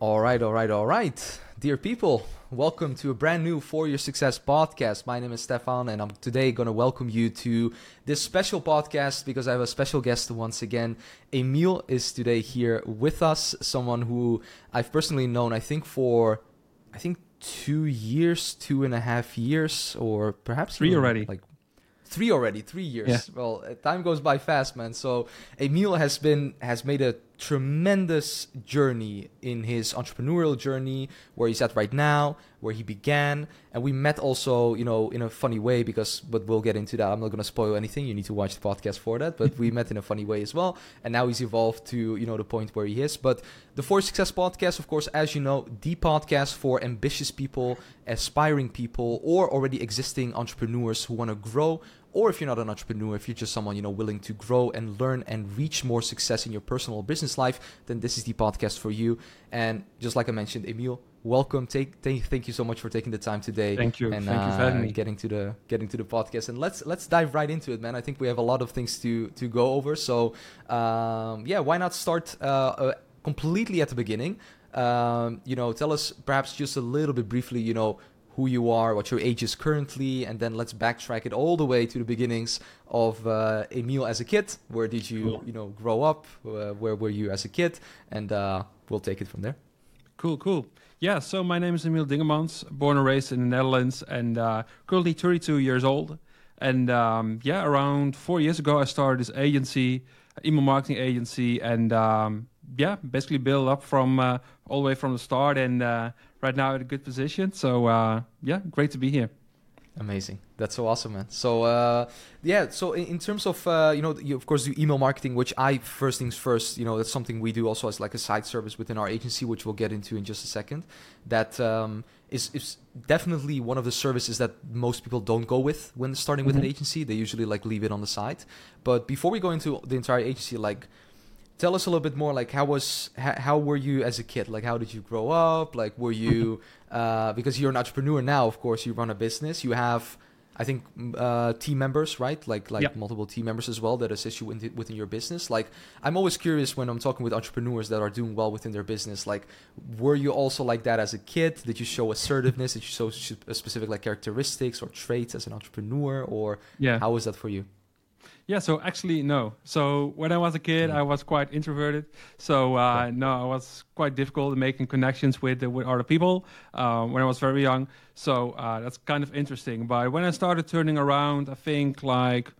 All right, all right, all right. Dear people, welcome to a brand new For Your Success podcast. My name is Stefan, and I'm today going to welcome you to this special podcast because I have a special guest once again. Emiel is today here with us, someone who I've personally known, I think, for, I think, two years, two and a half years, or perhaps three already. Like three already, three years. Yeah. Well, time goes by fast, man. So Emiel has been has made a tremendous journey in his entrepreneurial journey where he's at right now where he began. And we met also you know in a funny way because but we'll get into that. I'm not going to spoil anything. You need to watch the podcast for that. But we met in a funny way as well. And now he's evolved to you know the point where he is. But the for success podcast of course as you know the podcast for ambitious people aspiring people or already existing entrepreneurs who want to grow or if you're not an entrepreneur, if you're just someone you know willing to grow and learn and reach more success in your personal business life, then this is the podcast for you. And just like I mentioned, Emiel, welcome. Take, take thank you so much for taking the time today. Thank you. And thank uh, you for having uh, me. Getting to the getting to the podcast, and let's let's dive right into it, man. I think we have a lot of things to to go over. So um, yeah, why not start uh, uh, completely at the beginning? Um, you know, tell us perhaps just a little bit briefly. You know who you are, what your age is currently, and then let's backtrack it all the way to the beginnings of uh, Emiel as a kid. Where did you, cool. you know, grow up? Uh, where were you as a kid? And uh, we'll take it from there. Cool, cool. Yeah, so my name is Emiel Dingemans, born and raised in the Netherlands, and uh, currently 32 years old. And um, yeah, around four years ago, I started this agency, email marketing agency, and um, yeah, basically build up from uh, all the way from the start. And uh, right now at a good position. So uh, yeah, great to be here. Amazing. That's so awesome, man. So uh, yeah, so in, in terms of uh, you know, you of course do email marketing, which I first things first, you know, that's something we do also as like a side service within our agency, which we'll get into in just a second. That um, is is definitely one of the services that most people don't go with when starting with mm-hmm. an agency. They usually like leave it on the side. But before we go into the entire agency, like tell us a little bit more like how was how, how, were you as a kid? Like how did you grow up? Like were you uh, because you're an entrepreneur now of course you run a business. You have i think uh, team members right? Like like yep. multiple team members as well that assist you within, within your business. Like i'm always curious when i'm talking with entrepreneurs that are doing well within their business. Like were you also like that as a kid? Did you show assertiveness? Did you show specific like characteristics or traits as an entrepreneur? Or yeah. how was that for you yeah, so actually, no. So when I was a kid, I was quite introverted. So uh, no, I was quite difficult in making connections with with other people um, when I was very young. So uh, that's kind of interesting. But when I started turning around, I think like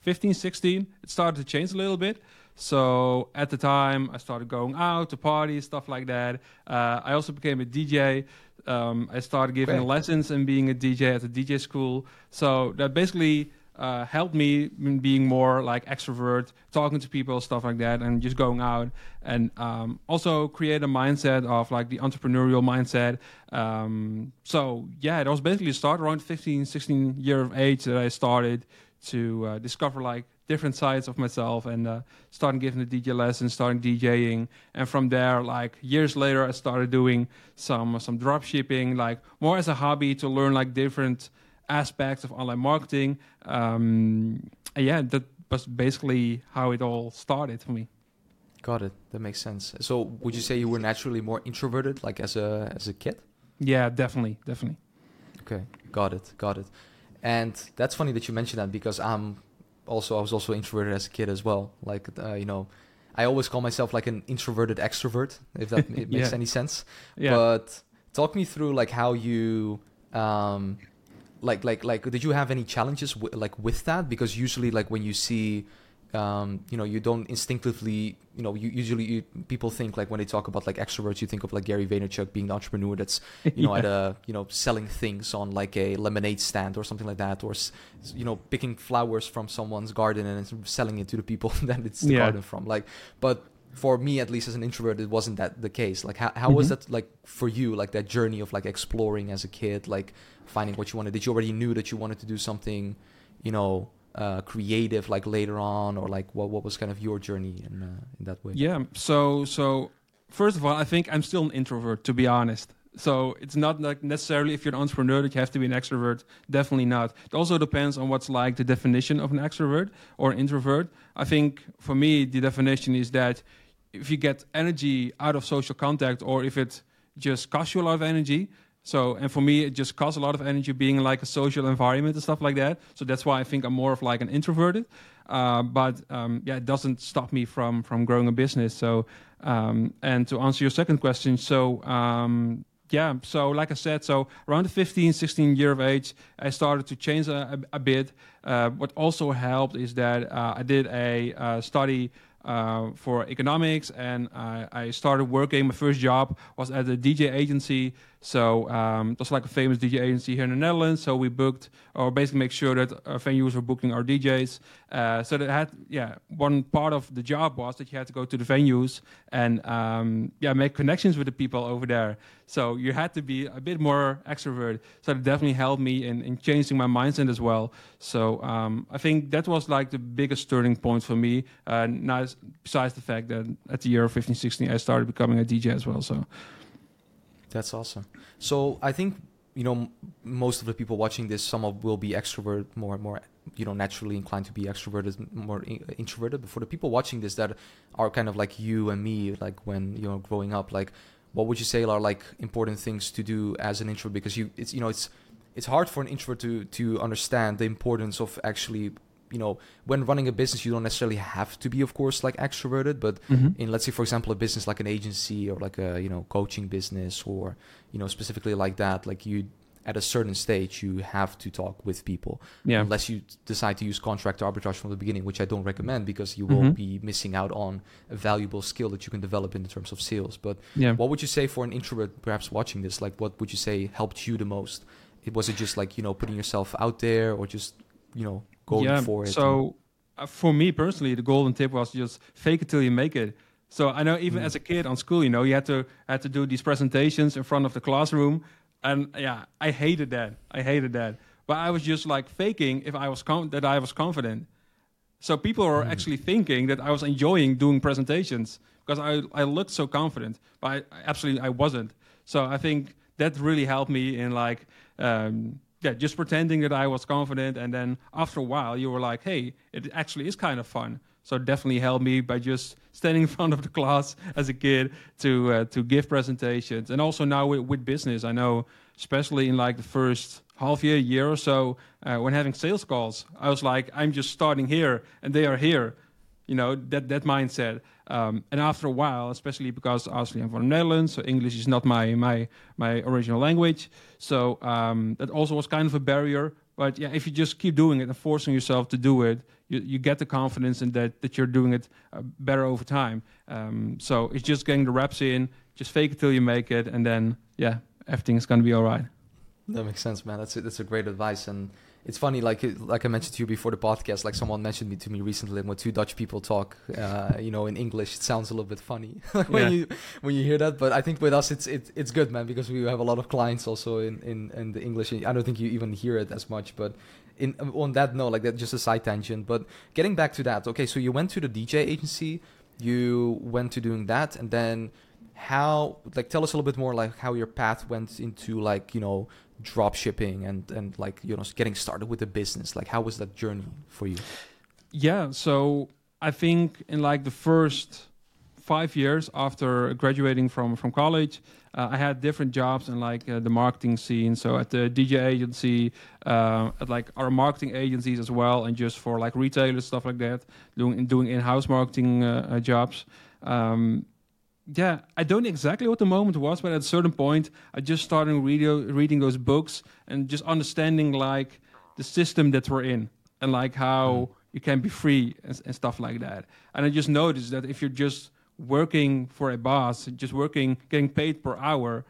15, 16, it started to change a little bit. So at the time, I started going out to parties, stuff like that. Uh, I also became a DJ. Um, I started giving lessons and being a DJ at a DJ school. So that basically uh, helped me in being more like extrovert, talking to people, stuff like that, and just going out. And um, also create a mindset of like the entrepreneurial mindset. Um, so yeah, it was basically start around 15, 16 year of age that I started to uh, discover like different sides of myself and uh, starting giving the DJ lessons, starting DJing, and from there, like years later, I started doing some some drop shipping, like more as a hobby to learn like different aspects of online marketing. Um, yeah, that was basically how it all started for me. Got it. That makes sense. So, would you say you were naturally more introverted, like as a as a kid? Yeah, definitely, definitely. Okay, got it, got it. And that's funny that you mentioned that because I'm also I was also introverted as a kid as well. Like uh, you know, I always call myself like an introverted extrovert, if that makes yeah. any sense. Yeah. But talk me through like how you um, like like like did you have any challenges w- like with that because usually like when you see um, you know you don't instinctively you know you usually you, people think like when they talk about like extroverts you think of like Gary Vaynerchuk being the entrepreneur that's you know yeah. at a you know selling things on like a lemonade stand or something like that or you know picking flowers from someone's garden and selling it to the people that it's the yeah. garden from like but for me at least as an introvert it wasn't that the case. Like how, how mm-hmm. was that like for you like that journey of like exploring as a kid like finding what you wanted? Did you already knew that you wanted to do something you know uh, creative like later on? Or like what, what was kind of your journey in, uh, in that way? Yeah so so first of all i think i'm still an introvert to be honest so it's not like necessarily if you're an entrepreneur that you have to be an extrovert. Definitely not. It also depends on what's like the definition of an extrovert or an introvert. I think for me the definition is that if you get energy out of social contact or if it just costs you a lot of energy. So, and for me, it just costs a lot of energy being in like a social environment and stuff like that. So that's why I think I'm more of like an introverted. Uh, but um, yeah, it doesn't stop me from from growing a business. So, um, and to answer your second question, so um, yeah, so like I said, so around the 15, 16 year of age, I started to change a, a, a bit. Uh, what also helped is that uh, I did a uh, study uh, for economics, and I, I, started working. My first job was at a DJ agency. So um, that's like a famous DJ agency here in the Netherlands. So we booked, or basically make sure that our venues were booking our DJs. Uh, so that had, yeah, one part of the job was that you had to go to the venues and um, yeah, make connections with the people over there. So you had to be a bit more extrovert. So that definitely helped me in, in changing my mindset as well. So um, I think that was like the biggest turning point for me. Uh, nice, besides the fact that at the year of 15, 16, I started becoming a DJ as well. So. That's awesome. So I think you know most of the people watching this, some of will be extrovert, more and more you know naturally inclined to be extroverted, more introverted. But for the people watching this that are kind of like you and me, like when you know growing up, like what would you say are like important things to do as an introvert? Because you it's you know it's it's hard for an introvert to to understand the importance of actually you know when running a business you don't necessarily have to be of course like extroverted but mm-hmm. in let's say for example a business like an agency or like a you know coaching business or you know specifically like that like you at a certain stage you have to talk with people yeah. unless you decide to use contract arbitrage from the beginning which i don't recommend because you mm-hmm. will be missing out on a valuable skill that you can develop in terms of sales but yeah. what would you say for an introvert perhaps watching this like what would you say helped you the most it was it just like you know putting yourself out there or just you know going yeah, for it? So uh, for me personally, the golden tip was just fake it till you make it. So I know even mm. as a kid on school, you know, you had to had to do these presentations in front of the classroom, and yeah, I hated that. I hated that. But I was just like faking if I was com- that I was confident. So people were mm. actually thinking that I was enjoying doing presentations because I I looked so confident, but I, I absolutely I wasn't. So I think that really helped me in like um, yeah, just pretending that I was confident, and then after a while, you were like, "Hey, it actually is kind of fun." So definitely helped me by just standing in front of the class as a kid to uh, to give presentations, and also now with, with, business, I know, especially in like the first half year, year or so, uh, when having sales calls, I was like, "I'm just starting here, and they are here," you know, that that mindset. Um, and after a while, especially because obviously I'm from the Netherlands, so English is not my my my original language. So um, that also was kind of a barrier. But yeah, if you just keep doing it and forcing yourself to do it, you, you get the confidence in that that you're doing it uh, better over time. Um, so it's just getting the reps in, just fake it till you make it, and then yeah, everything is gonna be all right. That makes sense, man. That's a, that's a great advice, and it's funny, like like I mentioned to you before the podcast, like someone mentioned me to me recently, when two Dutch people talk, uh, you know, in English, it sounds a little bit funny when yeah. you when you hear that. But I think with us, it's it, it's good, man, because we have a lot of clients also in in in the English. I don't think you even hear it as much, but. In, on that note, like that, just a side tangent. But getting back to that, okay, so you went to the DJ agency, you went to doing that, and then how like tell us a little bit more like how your path went into like you know drop shipping and and like you know getting started with the business? Like how was that journey for you? Yeah so i think in like the first five years after graduating from from college uh, i had different jobs in like uh, the marketing scene. So at the dj agency uh, at like our marketing agencies as well and just for like retailers stuff like that doing doing in-house marketing uh, uh, jobs. Um, yeah, I don't know exactly what the moment was, but at a certain point, I just started reading reading those books and just understanding like the system that we're in and like how mm. you can be free and, and, stuff like that. And I just noticed that if you're just working for a boss, just working, getting paid per hour,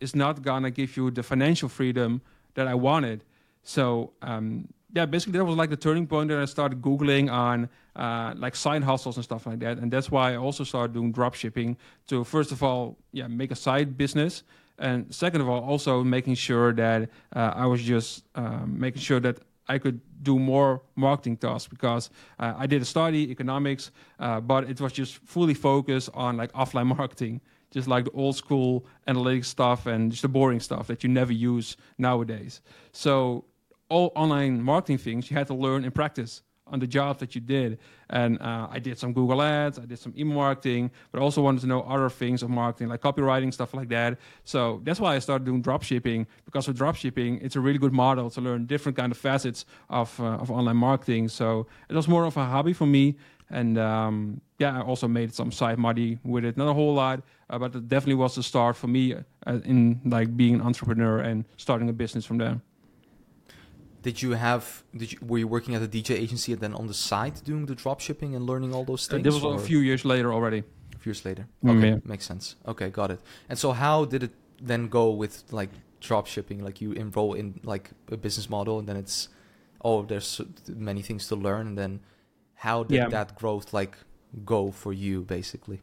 is not gonna give you the financial freedom that I wanted. So um, yeah, basically that was like the turning point that I started googling on uh, like side hustles and stuff like that, and that's why I also started doing drop shipping to first of all, yeah, make a side business, and second of all, also making sure that uh, I was just um, making sure that I could do more marketing tasks because uh, I did a study economics, uh, but it was just fully focused on like offline marketing just like the old school analytics stuff and just the boring stuff that you never use nowadays. So all online marketing things you had to learn and practice on the job that you did. And uh, I did some Google Ads, I did some email marketing, but also wanted to know other things of marketing, like copywriting, stuff like that. So that's why I started doing drop shipping because with drop shipping, it's a really good model to learn different kind of facets of, uh, of online marketing. So it was more of a hobby for me. And um, yeah, I also made some side money with it, not a whole lot, uh, but it definitely was the start for me uh, in like being an entrepreneur and starting a business from there. Did you have? Did you were you working at a DJ agency and then on the side doing the drop shipping and learning all those Uh, things? this was or a few years later already. a few years later. Mm, Okay, yeah. makes sense. Okay, got it. And so, how did it then go with like drop shipping? Like you enroll in like a business model, and then it's oh, there's many things to learn, and then how did Yeah. that growth like go for you, basically?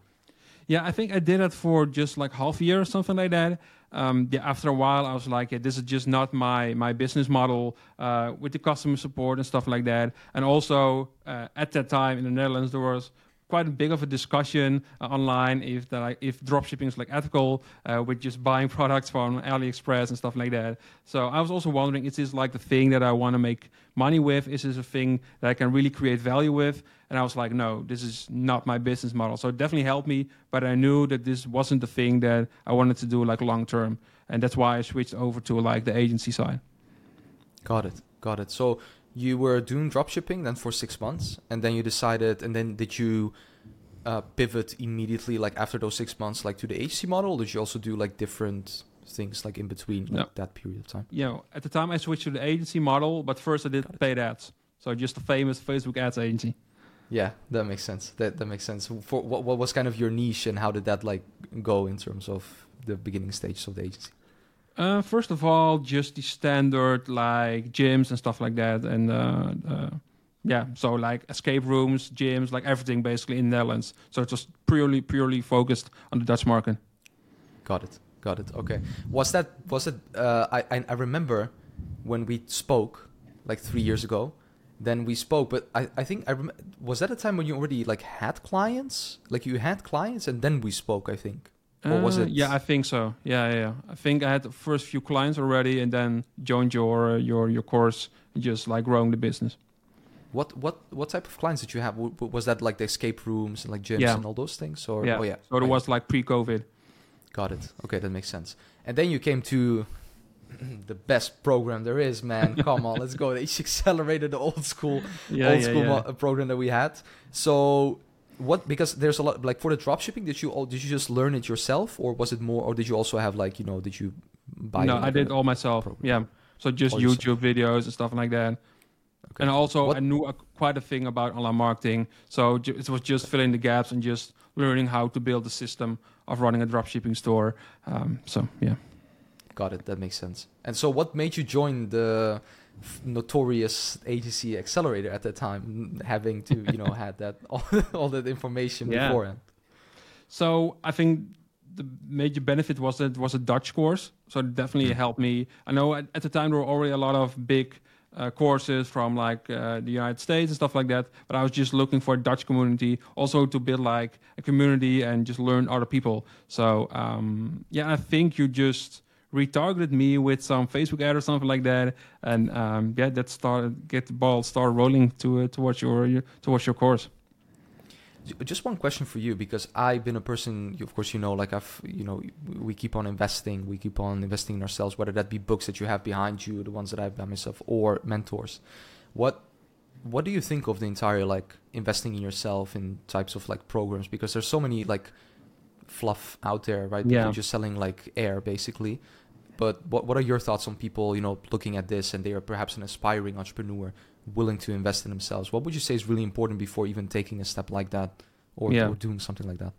Yeah, I think I did it for just like half a year or something like that. Um, yeah, after a while, I was like, this is just not my my business model uh, with the customer support and stuff like that. And also uh, at that time in the Netherlands, there was quite a big of a discussion uh, online if that if dropshipping is like ethical uh, with just buying products from AliExpress and stuff like that. So I was also wondering, is this like the thing that I want to make money with? Is this a thing that I can really create value with? And I was like, no, this is not my business model. So it definitely helped me, but I knew that this wasn't the thing that I wanted to do like long term. And that's why I switched over to like the agency side. Got it. Got it. So you were doing dropshipping then for six months, and then you decided, and then did you uh, pivot immediately, like after those six months, like to the agency model? Or did you also do like different things, like in between like, No. that period of time? You know, at the time I switched to the agency model, but first I did paid ads. So just the famous Facebook ads agency. Yeah, that makes sense. That that makes sense. For what what was kind of your niche, and how did that like go in terms of the beginning stages of the agency? Uh, first of all, just the standard like gyms and stuff like that, and uh, uh, yeah, so like escape rooms, gyms, like everything basically in the Netherlands. So it was purely purely focused on the Dutch market. Got it. Got it. Okay. Was that was it? Uh, I I I remember when we spoke like three years ago. Then we spoke, but I I think I rem- was that a time when you already like had clients, like you had clients, and then we spoke. I think. Or was Uh, it- Yeah, I think so. Yeah, yeah, yeah. I think I had the first few clients already, and then joined your uh, your your course, and just like growing the business. What what what type of clients did you have? Was that like the escape rooms and like gyms Yeah. and all those things? Or yeah. oh yeah, So it was like pre-COVID. Got it. Okay, that makes sense. And then you came to the best program there is, man. Come on, let's go. H Accelerator, the old school, Yeah, old school mo- program that we had. So, what? Because there's a lot like for the dropshipping. Did you all? Did you just learn it yourself, or was it more? Or did you also have like you know? Did you buy? no, I did all myself. program. Yeah. So just All yourself. YouTube videos and stuff like that. Okay. And also, What- I knew a, quite a thing about online marketing. So ju- it was just filling the gaps and just learning how to build a system of running a dropshipping store. Um, so yeah. Got it. That makes sense. And so, what made you join the notorious agency accelerator at that time, having to you know had that all, all that information Yeah. beforehand? So I think the major benefit was that it was a Dutch course. So it definitely helped me. I know at, at the time there were already a lot of big uh, courses from like uh, the United States and stuff like that. But I was just looking for a Dutch community, also to build like a community and just learn other people. So um, yeah, I think you just retargeted me with some Facebook ad or something like that, and um, yeah, that started get the ball start rolling to uh, towards your, your towards your course. Just one question for you, because I've been a person. Of course, you know, like I've, you know, we keep on investing. We keep on investing in ourselves, whether that be books that you have behind you, the ones that I've done myself, or mentors. What, what do you think of the entire like investing in yourself in types of like programs? Because there's so many like fluff out there, right? Yeah. People just selling like air, basically. But what what are your thoughts on people, you know, looking at this and they are perhaps an aspiring entrepreneur, willing to invest in themselves? What would you say is really important before even taking a step like that, or, Yeah. or doing something like that?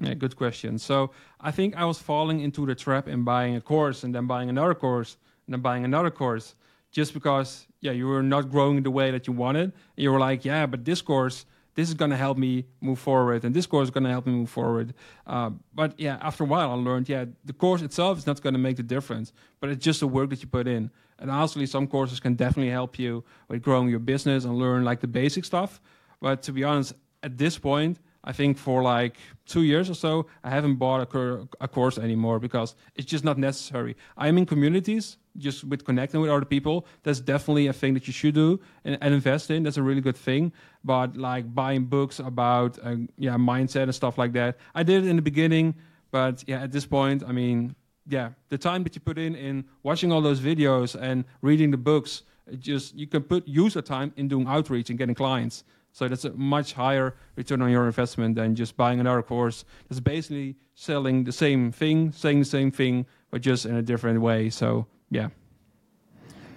Yeah, good question. So I think I was falling into the trap in buying a course and then buying another course and then buying another course just because, yeah, you were not growing the way that you wanted. You were like, yeah, but this course, this is going to help me move forward and this course is going to help me move forward. Uh, but yeah, after a while, I learned, yeah, the course itself is not going to make the difference, but it's just the work that you put in. And honestly, some courses can definitely help you with growing your business and learn like the basic stuff. But to be honest, at this point, I think for like two years or so, I haven't bought a, cur- a course anymore because it's just not necessary. I'm in communities, just with connecting with other people. That's definitely a thing that you should do and, and invest in. That's a really good thing. But like buying books about uh, yeah mindset and stuff like that, I did it in the beginning. But yeah, at this point, I mean, yeah, the time that you put in in watching all those videos and reading the books, just you can put use the time in doing outreach and getting clients. So that's a much higher return on your investment than just buying another course. That's basically selling the same thing, saying the same thing, but just in a different way. So yeah,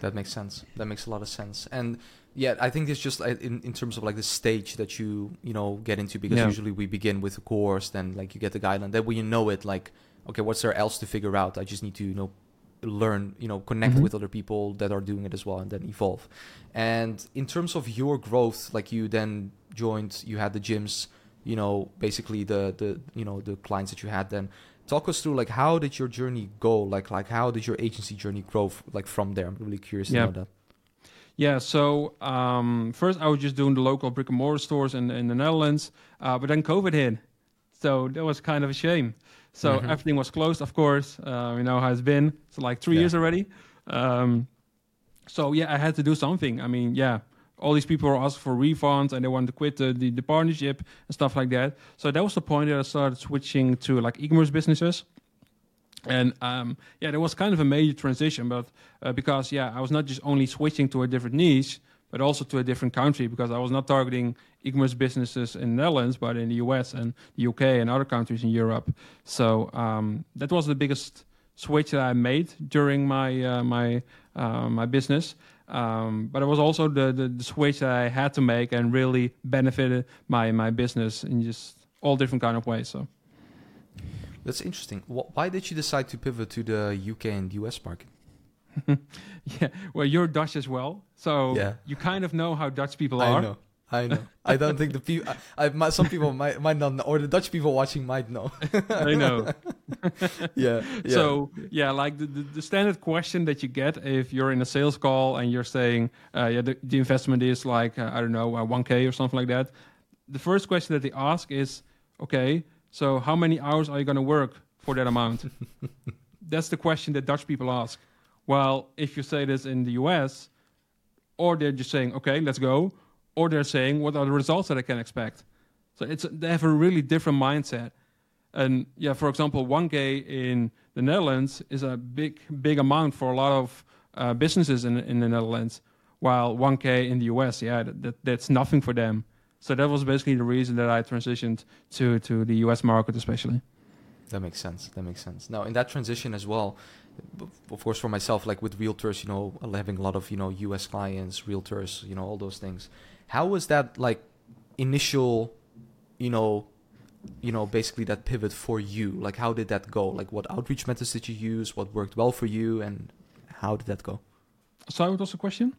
that makes sense. That makes a lot of sense. And yeah, I think it's just in, in terms of like the stage that you you know get into because yeah. usually we begin with a course, then like you get the guideline. Then when you know it, like okay, what's there else to figure out? I just need to you know learn, you know, connect mm-hmm. with other people that are doing it as well, and then evolve. And in terms of your growth, like you then joined, you had the gyms, you know, basically the the you know the clients that you had then. Talk us through like how did your journey go? Like like how did your agency journey grow? Like from there, I'm really curious yeah. to know that. Yeah, so um, first I was just doing the local brick and mortar stores in in the Netherlands, uh, but then COVID hit, so that was kind of a shame. So mm-hmm. everything was closed, of course. Uh, you know how it's been. It's like three yeah. years already. Um, so yeah, I had to do something. I mean, yeah, all these people were asking for refunds and they wanted to quit the, the, the partnership and stuff like that. So that was the point that I started switching to like e-commerce businesses. And um, yeah, there was kind of a major transition, but uh, because yeah, I was not just only switching to a different niche, but also to a different country because I was not targeting e-commerce businesses in the Netherlands, but in the US and the UK and other countries in Europe. So um, that was the biggest switch that I made during my uh, my uh, my business. Um, but it was also the, the, the switch that I had to make and really benefited my my business in just all different kind of ways. So that's interesting. Why did you decide to pivot to the UK and US market? yeah, well, you're Dutch as well, so yeah. you kind of know how Dutch people are. I know. I know. I don't think the people. I, I, some people might might not know, or the Dutch people watching might know. I know. yeah, yeah, So yeah, like the, the, the, standard question that you get if you're in a sales call and you're saying, uh, yeah, the, the, investment is like uh, I don't know, uh, one k or something like that. The first question that they ask is, okay, so how many hours are you going to work for that amount? That's the question that Dutch people ask. Well, if you say this in the US, or they're just saying, okay, let's go, or they're saying, what are the results that I can expect? So it's they have a really different mindset. And yeah, for example, 1K in the Netherlands is a big, big amount for a lot of uh, businesses in, in the Netherlands, while 1K in the US, yeah, that, that's nothing for them. So that was basically the reason that I transitioned to, to the US market, especially. That makes sense. That makes sense. Now, in that transition as well, of course for myself like with realtors you know having a lot of you know us clients realtors you know all those things how was that like initial you know you know basically that pivot for you? Like how did that go? Like what outreach methods did you use? What worked well for you? And how did that go? Sorry what was the question.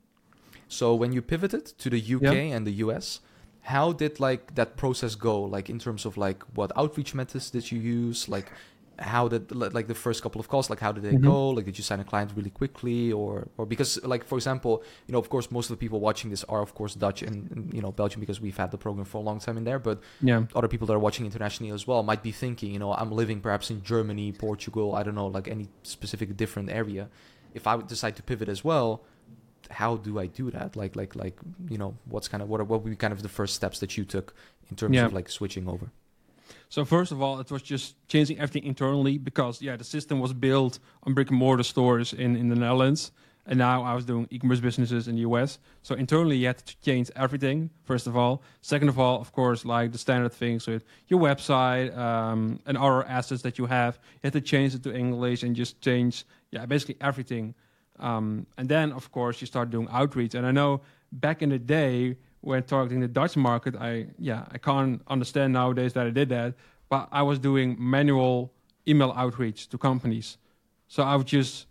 So when you pivoted to the uk yeah. and the us how did like that process go? Like in terms of like what outreach methods did you use? Like how did like the first couple of calls like how did they mm-hmm. go? Like did you sign a client really quickly or or because like for example you know of course most of the people watching this are of course dutch and, and, you know belgium because we've had the program for a long time in there but yeah. other people that are watching internationally as well might be thinking you know i'm living perhaps in germany portugal i don't know like any specific different area. If i would decide to pivot as well how do i do that? Like like like you know what's kind of what are what would be kind of the first steps that you took in terms yeah. of like switching over so first of all, it was just changing everything internally because yeah, the system was built on brick and mortar stores in in the Netherlands, and now I was doing e-commerce businesses in the US. So internally, you had to change everything. First of all, second of all, of course, like the standard things with your website um, and other assets that you have, you had to change it to English and just change yeah basically everything. Um, and then of course you start doing outreach. And I know back in the day when targeting the Dutch market, I yeah I can't understand nowadays that I did that, but I was doing manual email outreach to companies. So I would just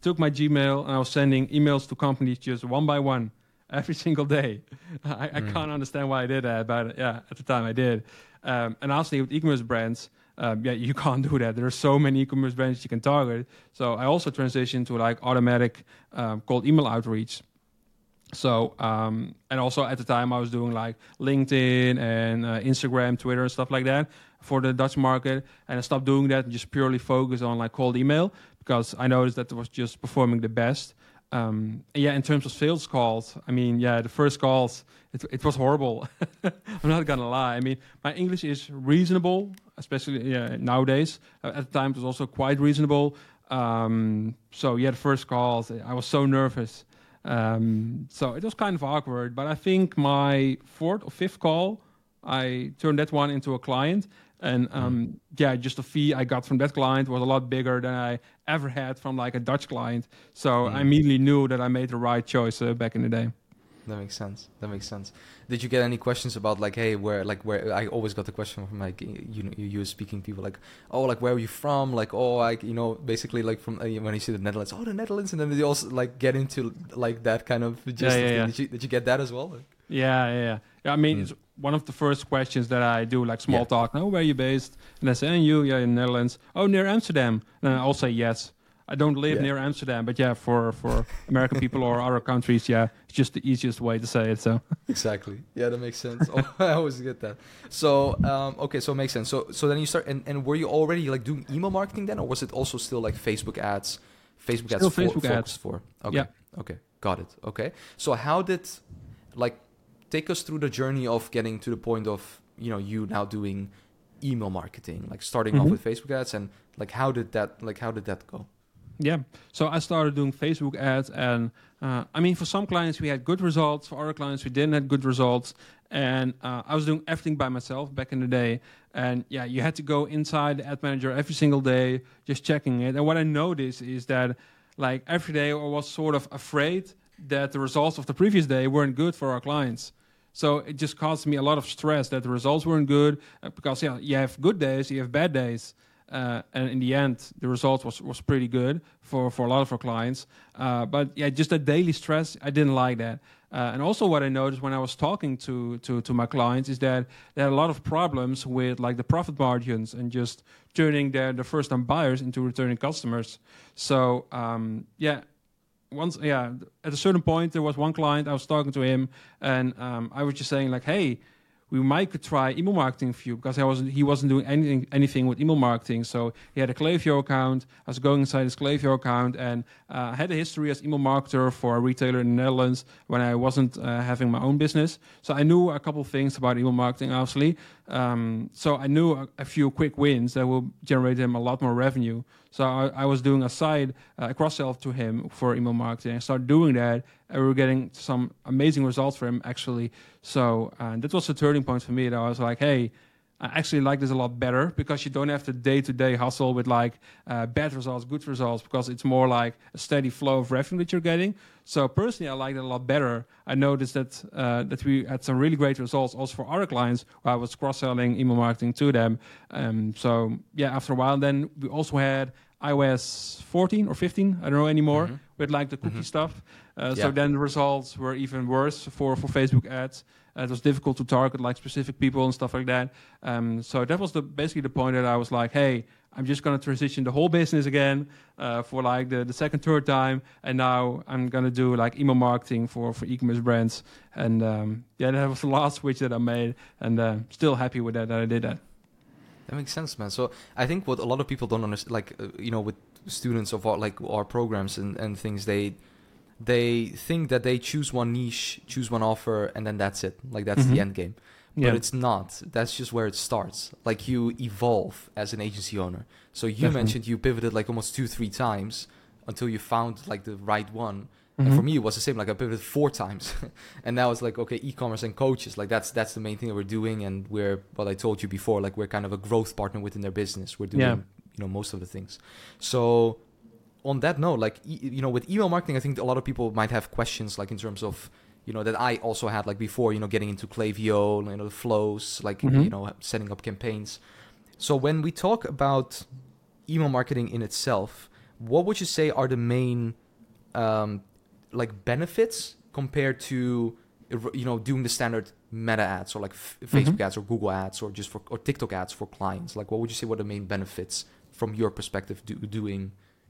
took my Gmail and I was sending emails to companies just one by one every single day. I, mm. I can't understand why I did that, but yeah, at the time I did. Um, and honestly, with e-commerce brands, um, yeah, you can't do that. There are so many e-commerce brands you can target. So I also transitioned to like automatic um, cold email outreach So um, and also at the time I was doing like LinkedIn and uh, Instagram, Twitter, and stuff like that for the Dutch market, and I stopped doing that and just purely focused on like cold email because I noticed that it was just performing the best. Um, yeah, in terms of sales calls, I mean, yeah, the first calls, it, it was horrible. I'm not gonna lie. I mean, my English is reasonable, especially yeah, nowadays. Uh, at the time, it was also quite reasonable. Um, so yeah, the first calls, I was so nervous. Um, so it was kind of awkward. But I think my fourth or fifth call, I turned that one into a client, and um, yeah, just the fee I got from that client was a lot bigger than I ever had from like a Dutch client. So Mm. I immediately knew that I made the right choice uh, back in the day. That makes sense. That makes sense. Did you get any questions about like, hey, where, like, where? I always got the question from like, you know, you speaking people like, oh, like, where are you from? Like, oh, like, you know, basically like from uh, when you see the Netherlands, oh, the Netherlands, and then they also like get into like that kind of gist Yeah, yeah, yeah. Did you did you get that as well? Like, Yeah, yeah, yeah. yeah I mean, Mm. it's one of the first questions that I do, like small talk. Oh, where are you based? And I say, and you, yeah, in the Netherlands. Oh, near Amsterdam. And I'll say yes. I don't live Yeah. near Amsterdam, but yeah, for for American people or other countries, yeah, it's just the easiest way to say it. So exactly. Yeah, that makes sense. oh, I always get that. So, um, okay, so it makes sense. So, so then you start, and, and were you already like doing email marketing then, or was it also still like Facebook ads? Facebook ads. Still for, Facebook ads. for. Okay. Yeah. Okay. Got it. Okay. So how did, like, take us through the journey of getting to the point of you know you now doing email marketing, like starting off Mhm. with Facebook ads, and like how did that like how did that go? Yeah. So I started doing Facebook ads, and uh, I mean, for some clients we had good results. For other clients we didn't have good results, and uh, I was doing everything by myself back in the day. And yeah, you had to go inside the ad manager every single day, just checking it. And what I noticed is that, like every day, I was sort of afraid that the results of the previous day weren't good for our clients. So it just caused me a lot of stress that the results weren't good uh, because yeah, you have good days, you have bad days. Uh, and in the end, the result was, was pretty good for, for a lot of our clients. Uh, but yeah, just that daily stress, I didn't like that. Uh, and also, what I noticed when I was talking to, to, to my clients is that they had a lot of problems with like the profit margins and just turning their the first time buyers into returning customers. So um, yeah, once yeah, at a certain point there was one client I was talking to him and um, I was just saying like, hey, we might could try email marketing for you because I wasn't he wasn't doing anything anything with email marketing. So he had a Klaviyo account. I was going inside his Klaviyo account and uh, had a history as email marketer for a retailer in the Netherlands when I wasn't uh, having my own business. So I knew a couple things about email marketing, obviously. Um, so I knew a, a few quick wins that will generate him a lot more revenue. So I, I was doing a side uh, cross sell to him for email marketing. I started doing that, and we were getting some amazing results for him actually. So uh, that was a turning point for me. That I was like, hey. I actually like this a lot better because you don't have to day to day hustle with like uh, bad results, good results, because it's more like a steady flow of revenue that you're getting. So personally, I like it a lot better. I noticed that uh, that we had some really great results also for other clients where I was cross selling email marketing to them. Um, so yeah, after a while, then we also had iOS 14 or 15, I don't know anymore, Mhm. with like the cookie Mhm. stuff. Uh, Yeah. So then the results were even worse for for Facebook ads. Uh, it was difficult to target like specific people and stuff like that. Um, so that was the basically the point that I was like, hey, I'm just gonna transition the whole business again uh, for like the, the second, third time, and now I'm gonna do like email marketing for for e-commerce brands. And um, yeah, that was the last switch that I made, and uh, still happy with that that I did that. That makes sense, man. So I think what a lot of people don't understand, like uh, you know, with students of our like our programs and and things, they they think that they choose one niche, choose one offer, and then that's it. Like that's Mhm. the end game. Yeah, But it's not. That's just where it starts. Like you evolve as an agency owner. So you Definitely. mentioned you pivoted like almost two, three times until you found like the right one. And Mhm. for me, it was the same. Like I pivoted four times, and now it's like okay, e-commerce and coaches. Like that's that's the main thing that we're doing, and we're what I told you before. Like we're kind of a growth partner within their business. We're doing Yeah. you know most of the things. So on that note, like e- you know, with email marketing, I think a lot of people might have questions, like in terms of you know that I also had like before, you know, getting into Klaviyo, you know, the flows, like Mhm. you know, setting up campaigns. So when we talk about email marketing in itself, what would you say are the main um, like benefits compared to you know doing the standard meta ads or like f- Facebook Mhm. ads or Google ads or just for or TikTok ads for clients? Like, what would you say were the main benefits from your perspective do, doing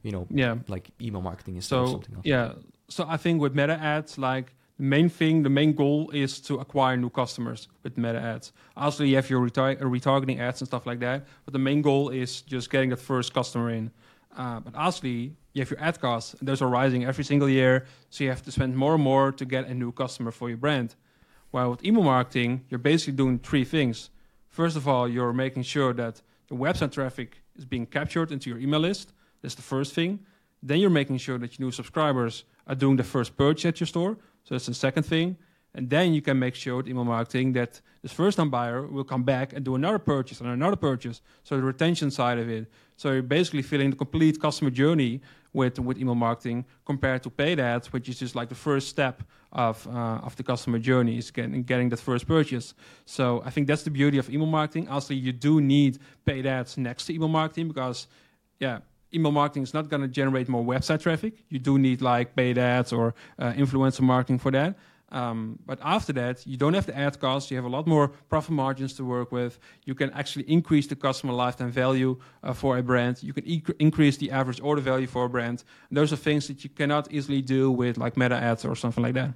you know yeah. like email marketing instead of something else? yeah, so I think with meta ads, like the main thing, the main goal is to acquire new customers with meta ads. Also, you have your retar- retargeting ads and stuff like that, but the main goal is just getting that first customer in. Uh, but honestly, you have your ad costs, and those are rising every single year, so you have to spend more and more to get a new customer for your brand. While with email marketing, you're basically doing three things. First of all, you're making sure that the website traffic is being captured into your email list. That's the first thing. Then you're making sure that your new subscribers are doing the first purchase at your store. So that's the second thing. And then you can make sure with email marketing that this first time buyer will come back and do another purchase and another purchase. So the retention side of it. So you're basically filling the complete customer journey with with email marketing compared to paid ads, which is just like the first step of uh, of the customer journey is getting getting that first purchase. So I think that's the beauty of email marketing. Also, you do need paid ads next to email marketing because, yeah, email marketing is not going to generate more website traffic. You do need like paid ads or uh, influencer marketing for that. Um, but after that, you don't have the ad costs. You have a lot more profit margins to work with. You can actually increase the customer lifetime value uh, for a brand. You can e- increase the average order value for a brand. And those are things that you cannot easily do with like meta ads or something like that.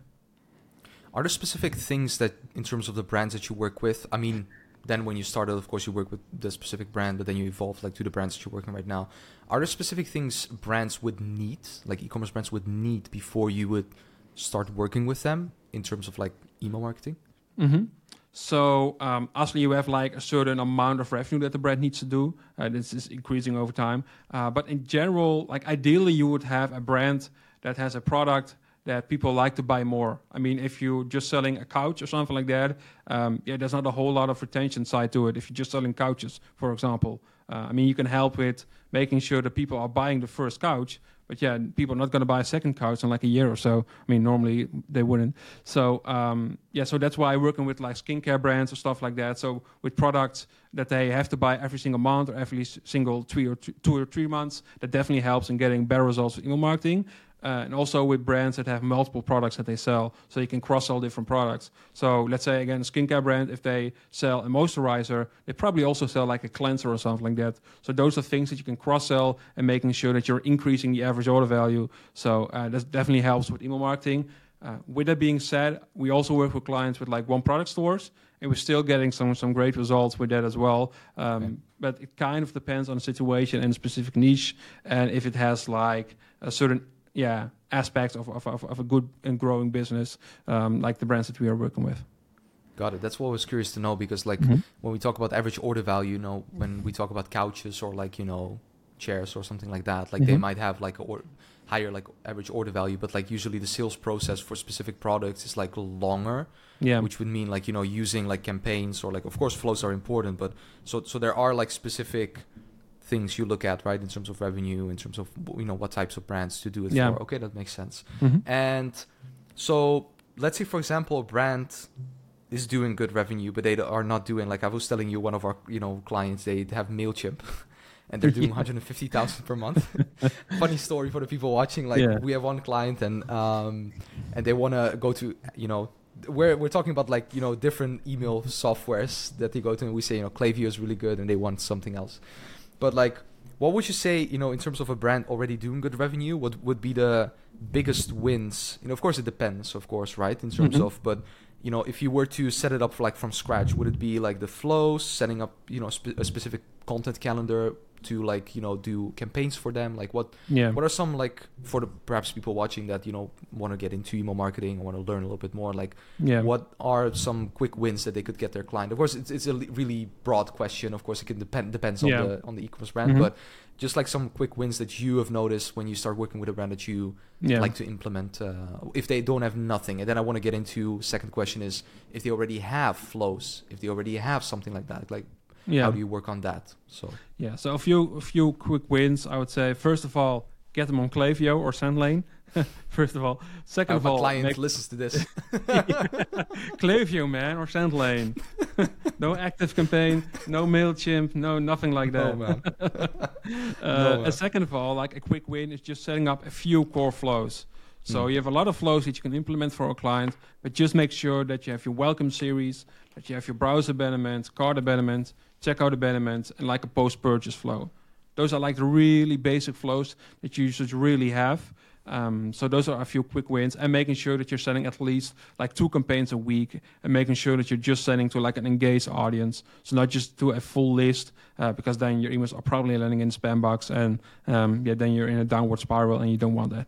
Are there specific things that, in terms of the brands that you work with? I mean, then when you started, of course, you work with the specific brand, but then you evolved like to the brands that you're working right now. Are there specific things brands would need, like e-commerce brands would need, before you would start working with them in terms of like email marketing? Mm-hmm. So um, actually, you have like a certain amount of revenue that the brand needs to do. Uh, this is increasing over time. Uh, but in general, like ideally, you would have a brand that has a product that people like to buy more. I mean, if you're just selling a couch or something like that, um, yeah, there's not a whole lot of retention side to it. If you're just selling couches, for example, uh, I mean, you can help with making sure that people are buying the first couch, but yeah, people are not going to buy a second couch in like a year or so. I mean, normally they wouldn't. So um, yeah, so that's why working with like skincare brands or stuff like that. So with products that they have to buy every single month or every single three or two or three months, that definitely helps in getting better results with email marketing. Uh, and also with brands that have multiple products that they sell, so you can cross sell different products. So let's say again, a skincare brand, if they sell a moisturizer, they probably also sell like a cleanser or something like that. So those are things that you can cross sell and making sure that you're increasing the average order value. So uh, that definitely helps with email marketing. Uh, with that being said, we also work with clients with like one product stores, and we're still getting some some great results with that as well. Um, okay. But it kind of depends on the situation and specific niche, and if it has like a certain yeah aspects of, of, of, a good and growing business um, like the brands that we are working with got it that's what i was curious to know because like mm-hmm. when we talk about average order value you know when we talk about couches or like you know chairs or something like that like mm-hmm. they might have like a or higher like average order value but like usually the sales process for specific products is like longer yeah which would mean like you know using like campaigns or like of course flows are important but so so there are like specific things you look at, right, in terms of revenue, in terms of you know what types of brands to do it yeah. for. Okay, that makes sense. Mm-hmm. And so let's say, for example, a brand is doing good revenue, but they are not doing like I was telling you, one of our you know clients they have Mailchimp. and they're doing 150,000 per month. Funny story for the people watching. Like yeah. we have one client and um, and they want to go to you know we're we're talking about like you know different email softwares that they go to and we say you know Klaviyo is really good and they want something else. But like, what would you say, you know, in terms of a brand already doing good revenue? What would be the biggest wins? You know, of course, it depends, of course, right? In terms mm-hmm. of, but you know, if you were to set it up like from scratch, would it be like the flows, setting up, you know, spe- a specific content calendar? To like you know do campaigns for them like what yeah what are some like for the perhaps people watching that you know want to get into email marketing or want to learn a little bit more like yeah what are some quick wins that they could get their client of course it's, it's a really broad question of course it can depend depends on yeah. the on the e-commerce brand mm-hmm. but just like some quick wins that you have noticed when you start working with a brand that you yeah. like to implement uh, if they don't have nothing and then i want to get into second question is if they already have flows if they already have something like that like yeah. how do you work on that? So yeah, so a few a few quick wins. I would say first of all, get them on Klaviyo or SendLane. first of all, second of all, client make... listens to this. Klaviyo, man, or SendLane. no active campaign, no Mailchimp, no nothing like that. No, man. uh, no, and second of all, like a quick win is just setting up a few core flows. So mm. you have a lot of flows that you can implement for a client, but just make sure that you have your welcome series, that you have your browser abandonment, cart abandonment, checkout abandonment, and like a post-purchase flow. Those are like the really basic flows that you should really have. Um, so those are a few quick wins, and making sure that you're sending at least like two campaigns a week, and making sure that you're just sending to like an engaged audience, so not just to a full list, uh, because then your emails are probably landing in spam box, and um, yeah, then you're in a downward spiral, and you don't want that.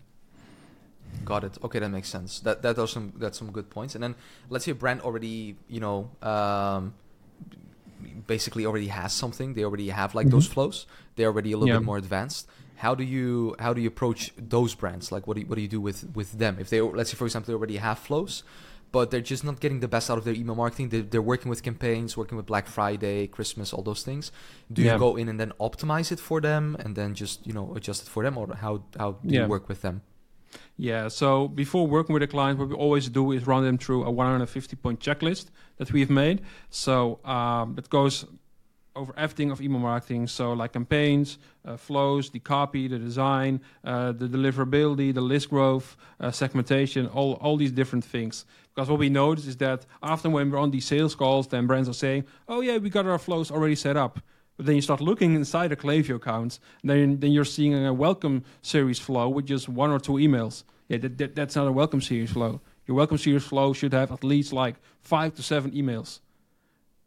Got it. Okay, that makes sense. That that are some that's some good points. And then let's say a brand already, you know, um, basically already has something. They already have like mm-hmm. those flows. They're already a little yeah. bit more advanced how do you how do you approach those brands like what do you, what do you do with with them if they let's say for example they already have flows but they're just not getting the best out of their email marketing they're, they're working with campaigns working with black friday christmas all those things do yeah. you go in and then optimize it for them and then just you know adjust it for them or how how do yeah. you work with them yeah, so before working with a client, what we always do is run them through a 150 point checklist that we've made. So um, it goes over everything of email marketing. So like campaigns, uh, flows, the copy, the design, uh, the deliverability, the list growth, uh, segmentation, all, all these different things. Because what we notice is that often when we're on these sales calls, then brands are saying, oh yeah, we got our flows already set up. But then you start looking inside a Klaviyo account, then, then you're seeing a welcome series flow with just one or two emails. Yeah, that, that, that's not a welcome series flow. Your welcome series flow should have at least like five to seven emails.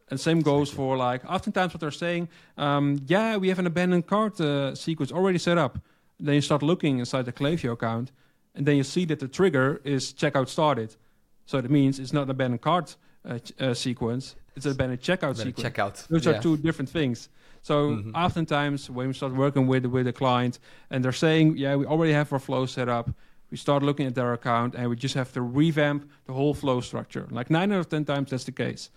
And same goes for like oftentimes what they're saying, um, yeah, we have an abandoned cart uh, sequence already set up. Then you start looking inside the Klaviyo account, and then you see that the trigger is checkout started. So that means it's not an abandoned cart uh, uh, sequence; it's an abandoned checkout abandoned sequence. Checkout. Those yeah. are two different things. So mm-hmm. oftentimes when we start working with with a client, and they're saying, yeah, we already have our flow set up. We start looking at their account, and we just have to revamp the whole flow structure. Like nine out of ten times, that's the case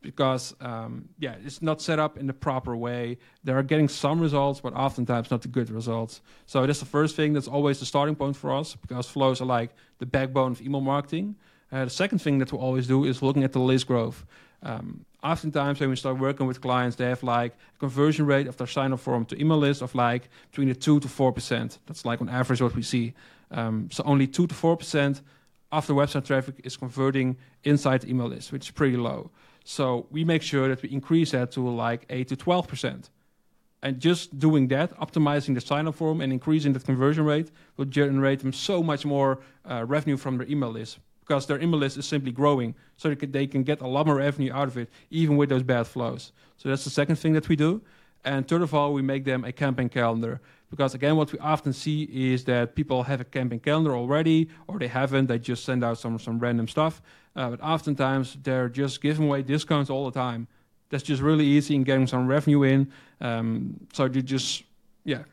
because um, yeah, it's not set up in the proper way. They are getting some results, but oftentimes not the good results. So that's the first thing. That's always the starting point for us because flows are like the backbone of email marketing. Uh, the second thing that we always do is looking at the list growth. Um, oftentimes when we start working with clients, they have like a conversion rate of their sign-up form to email list of like between the two to four percent. That's like on average what we see. Um, so only two to four percent of the website traffic is converting inside the email list, which is pretty low. So we make sure that we increase that to like 8 to 12%. And just doing that, optimizing the sign up form and increasing that conversion rate will generate them so much more uh, revenue from their email list because their email list is simply growing. So they can, they can get a lot more revenue out of it, even with those bad flows. So that's the second thing that we do. And third of all, we make them a campaign calendar. Because again, what we often see is that people have a campaign calendar already, or they haven't. They just send out some some random stuff. Uh, but oftentimes they're just giving away discounts all the time. That's just really easy in getting some revenue in. Um, so you just yeah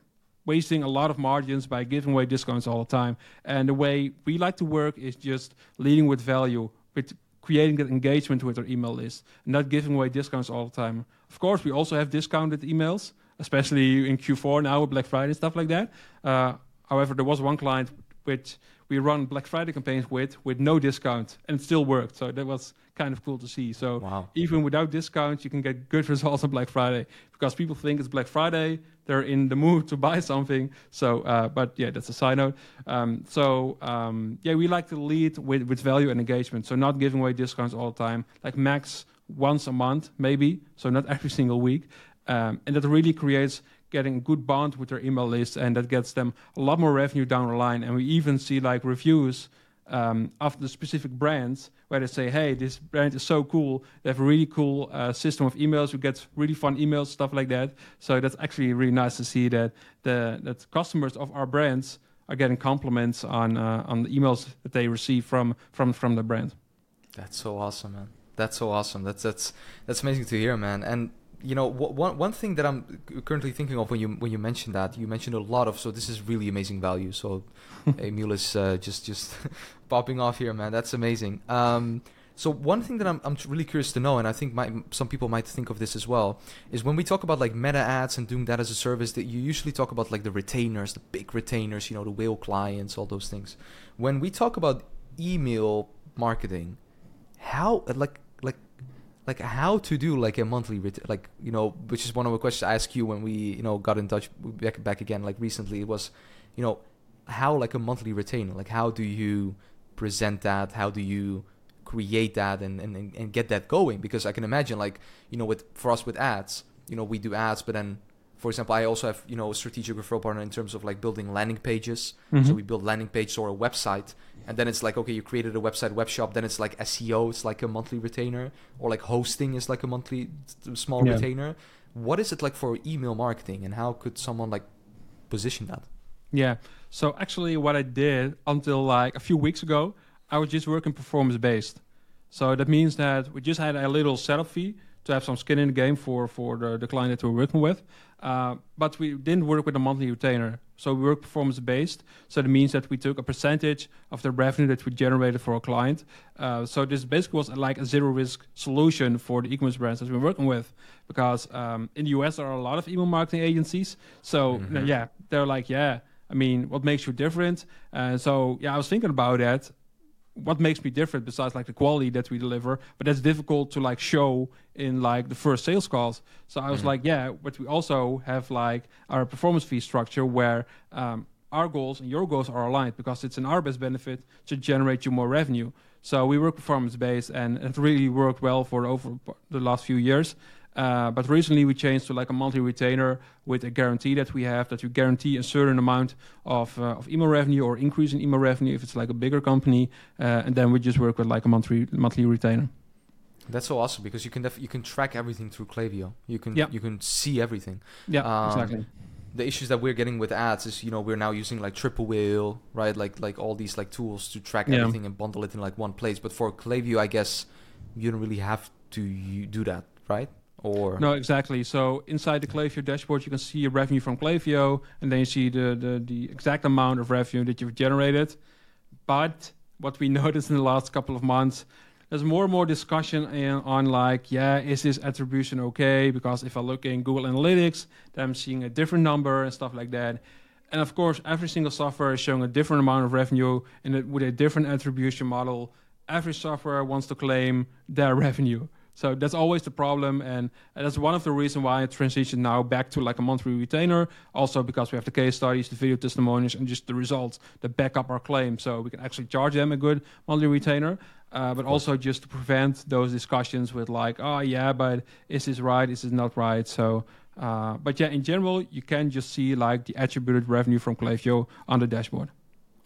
wasting a lot of margins by giving away discounts all the time. And the way we like to work is just leading with value, with creating that engagement with our email list, not giving away discounts all the time. Of course, we also have discounted emails, especially in Q4 now with Black Friday and stuff like that. Uh, however, there was one client which we run Black Friday campaigns with with no discount, and it still worked. So that was kind of cool to see. So wow. even without discounts, you can get good results on Black Friday because people think it's Black Friday, they're in the mood to buy something. So, uh, but yeah, that's a side note. Um, so um, yeah, we like to lead with with value and engagement. So not giving away discounts all the time, like max once a month maybe. So not every single week, um, and that really creates getting a good bond with their email list, and that gets them a lot more revenue down the line. And we even see like reviews um, of the specific brands where they say, "Hey, this brand is so cool. They have a really cool uh, system of emails. We get really fun emails, stuff like that." So that's actually really nice to see that the that customers of our brands are getting compliments on uh, on the emails that they receive from from from the brand. That's so awesome, man. That's so awesome. That's that's that's amazing to hear, man. And you know, one one thing that I'm currently thinking of when you when you mentioned that you mentioned a lot of so this is really amazing value. So Emiel is uh, just just popping off here, man. That's amazing. Um, so one thing that I'm I'm really curious to know, and I think my, some people might think of this as well, is when we talk about like meta ads and doing that as a service, that you usually talk about like the retainers, the big retainers, you know, the whale clients, all those things. When we talk about email marketing, how like like how to do like a monthly ret- like you know which is one of the questions I asked you when we you know got in touch back back again like recently it was you know how like a monthly retainer like how do you present that how do you create that and, and and get that going because I can imagine like you know with for us with ads you know we do ads but then for example, I also have you know a strategic referral partner in terms of like building landing pages. Mhm. So we build landing pages or a website, and then it's like okay, you created a website, web shop. Then it's like SEO, it's like a monthly retainer, or like hosting is like a monthly small Yeah. retainer. What is it like for email marketing, and how could someone like position that? Yeah. So actually, what I did until like a few weeks ago, I was just working performance based. So that means that we just had a little setup fee to have some skin in the game for for the, the client that we're working with. Uh, but we didn't work with a monthly retainer. So we work performance based. So that means that we took a percentage of the revenue that we generated for a client. Uh, so this basically was like a zero risk solution for the e-commerce brands that we're working with. Because um, in the US there are a lot of email marketing agencies. So Mhm. yeah, they're like, yeah, I mean, what makes you different? Uh, so yeah, I was thinking about that. What makes me different besides like the quality that we deliver? But that's difficult to like show in like the first sales calls. So I was Mhm. like, yeah, but we also have like our performance fee structure where um, our goals and your goals are aligned because it's in our best benefit to generate you more revenue. So we work performance based and it really worked well for over the last few years. Uh, but recently we changed to like a monthly retainer with a guarantee that we have that we guarantee a certain amount of, uh, of email revenue or increase in email revenue if it's like a bigger company, uh, and then we just work with like a monthly monthly retainer. That's so awesome because you can def- you can track everything through Klaviyo. You can Yeah. you can see everything. Yeah, Um, exactly. the issues that we're getting with ads is you know we're now using like Triple Whale, right like like all these like tools to track Yeah. everything and bundle it in like one place but for Klaviyo I guess you don't really have to you do that right or No, exactly. So inside the Klaviyo dashboard, you can see your revenue from Klaviyo, and then you see the, the, the exact amount of revenue that you've generated. But what we noticed in the last couple of months, there's more and more discussion in, on like, yeah, is this attribution okay? Because if I look in Google Analytics, then I'm seeing a different number and stuff like that. And of course, every single software is showing a different amount of revenue and with a different attribution model. Every software wants to claim their revenue. So that's always the problem, and that's one of the reasons why I transitioned now back to like a monthly retainer. Also because we have the case studies, the video testimonials, and just the results that back up our claim, so we can actually charge them a good monthly retainer. Uh, but also just to prevent those discussions with like, oh yeah, but is this right? Is this not right? So, uh, but yeah, in general, you can just see like the attributed revenue from Klaviyo on the dashboard.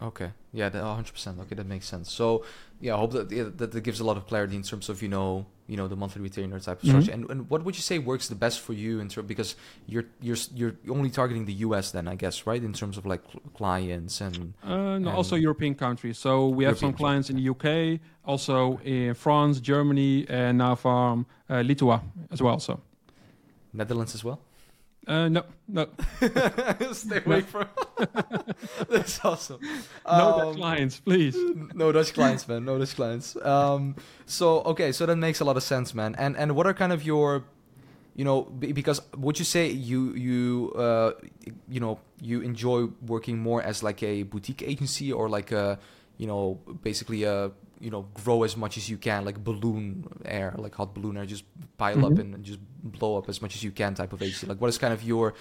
Okay yeah that 100% okay that makes sense so yeah I hope that yeah, that, that gives a lot of clarity in terms of you know you know the monthly retainer type of Mhm. structure and, and what would you say works the best for you in terms because you're you're you're only targeting the US then I guess right in terms of like clients and Uh, no, And- also European countries. So we have some European clients in the UK, also in France, Germany, and now from uh, Lithuania as well. So Netherlands as well uh, no, no, Stay away from. That's awesome. no Dutch Um, clients, please. no Dutch clients, man. No Dutch clients. Um, so okay, so that makes a lot of sense, man. And and what are kind of your, you know, because would you say you you uh you know you enjoy working more as like a boutique agency or like a you know basically a you know grow as much as you can like balloon air like hot balloon air just pile up Mhm. and just blow up as much as you can type of agency like what is kind of your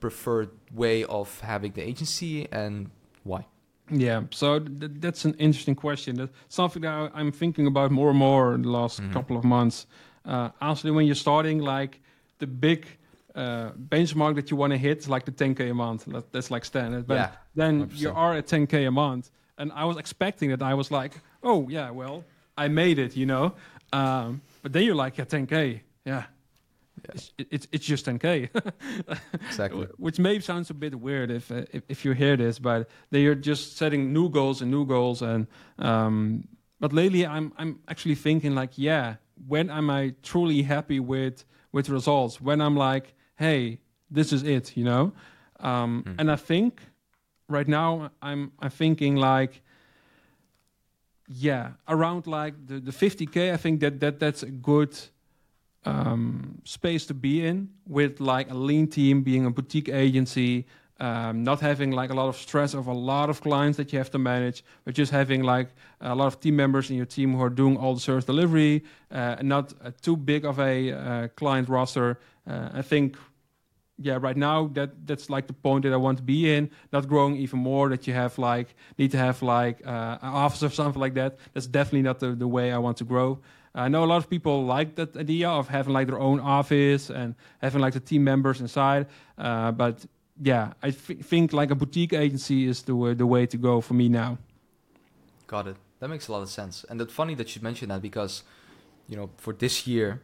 preferred way of having the agency and why Yeah, so th- that's an interesting question. That's something that I- I'm thinking about more and more in the last Mhm. couple of months. Uh, honestly, when you're starting, like the big uh, benchmark that you want to hit is like the 10k a month. That's like standard. But yeah then 100%. you are at 10k a month, and I was expecting that. I was like, oh yeah, well, I made it, you know. Um, but then you're like, yeah, 10k, yeah. It's, it's it's just 10k, exactly which may sounds a bit weird if, uh, if if you hear this, but they are just setting new goals and new goals. And um, but lately, I'm I'm actually thinking like, yeah, when am I truly happy with with results? When I'm like, hey, this is it, you know. Um, Mm. And I think right now I'm I'm thinking like, yeah, around like the the 50k. I think that that that's a good um, space to be in with like a lean team, being a boutique agency, um, not having like a lot of stress of a lot of clients that you have to manage, but just having like a lot of team members in your team who are doing all the service delivery, uh, and not uh, too big of a uh, client roster. Uh, I think, yeah, right now that that's like the point that I want to be in. Not growing even more. That you have like need to have like uh, an office or something like that. That's definitely not the, the way I want to grow. I know a lot of people like that idea of having like their own office and having like the team members inside. Uh, but yeah, I th- think like a boutique agency is the way, the way to go for me now. Got it. That makes a lot of sense. And it's funny that you mentioned that because, you know, for this year,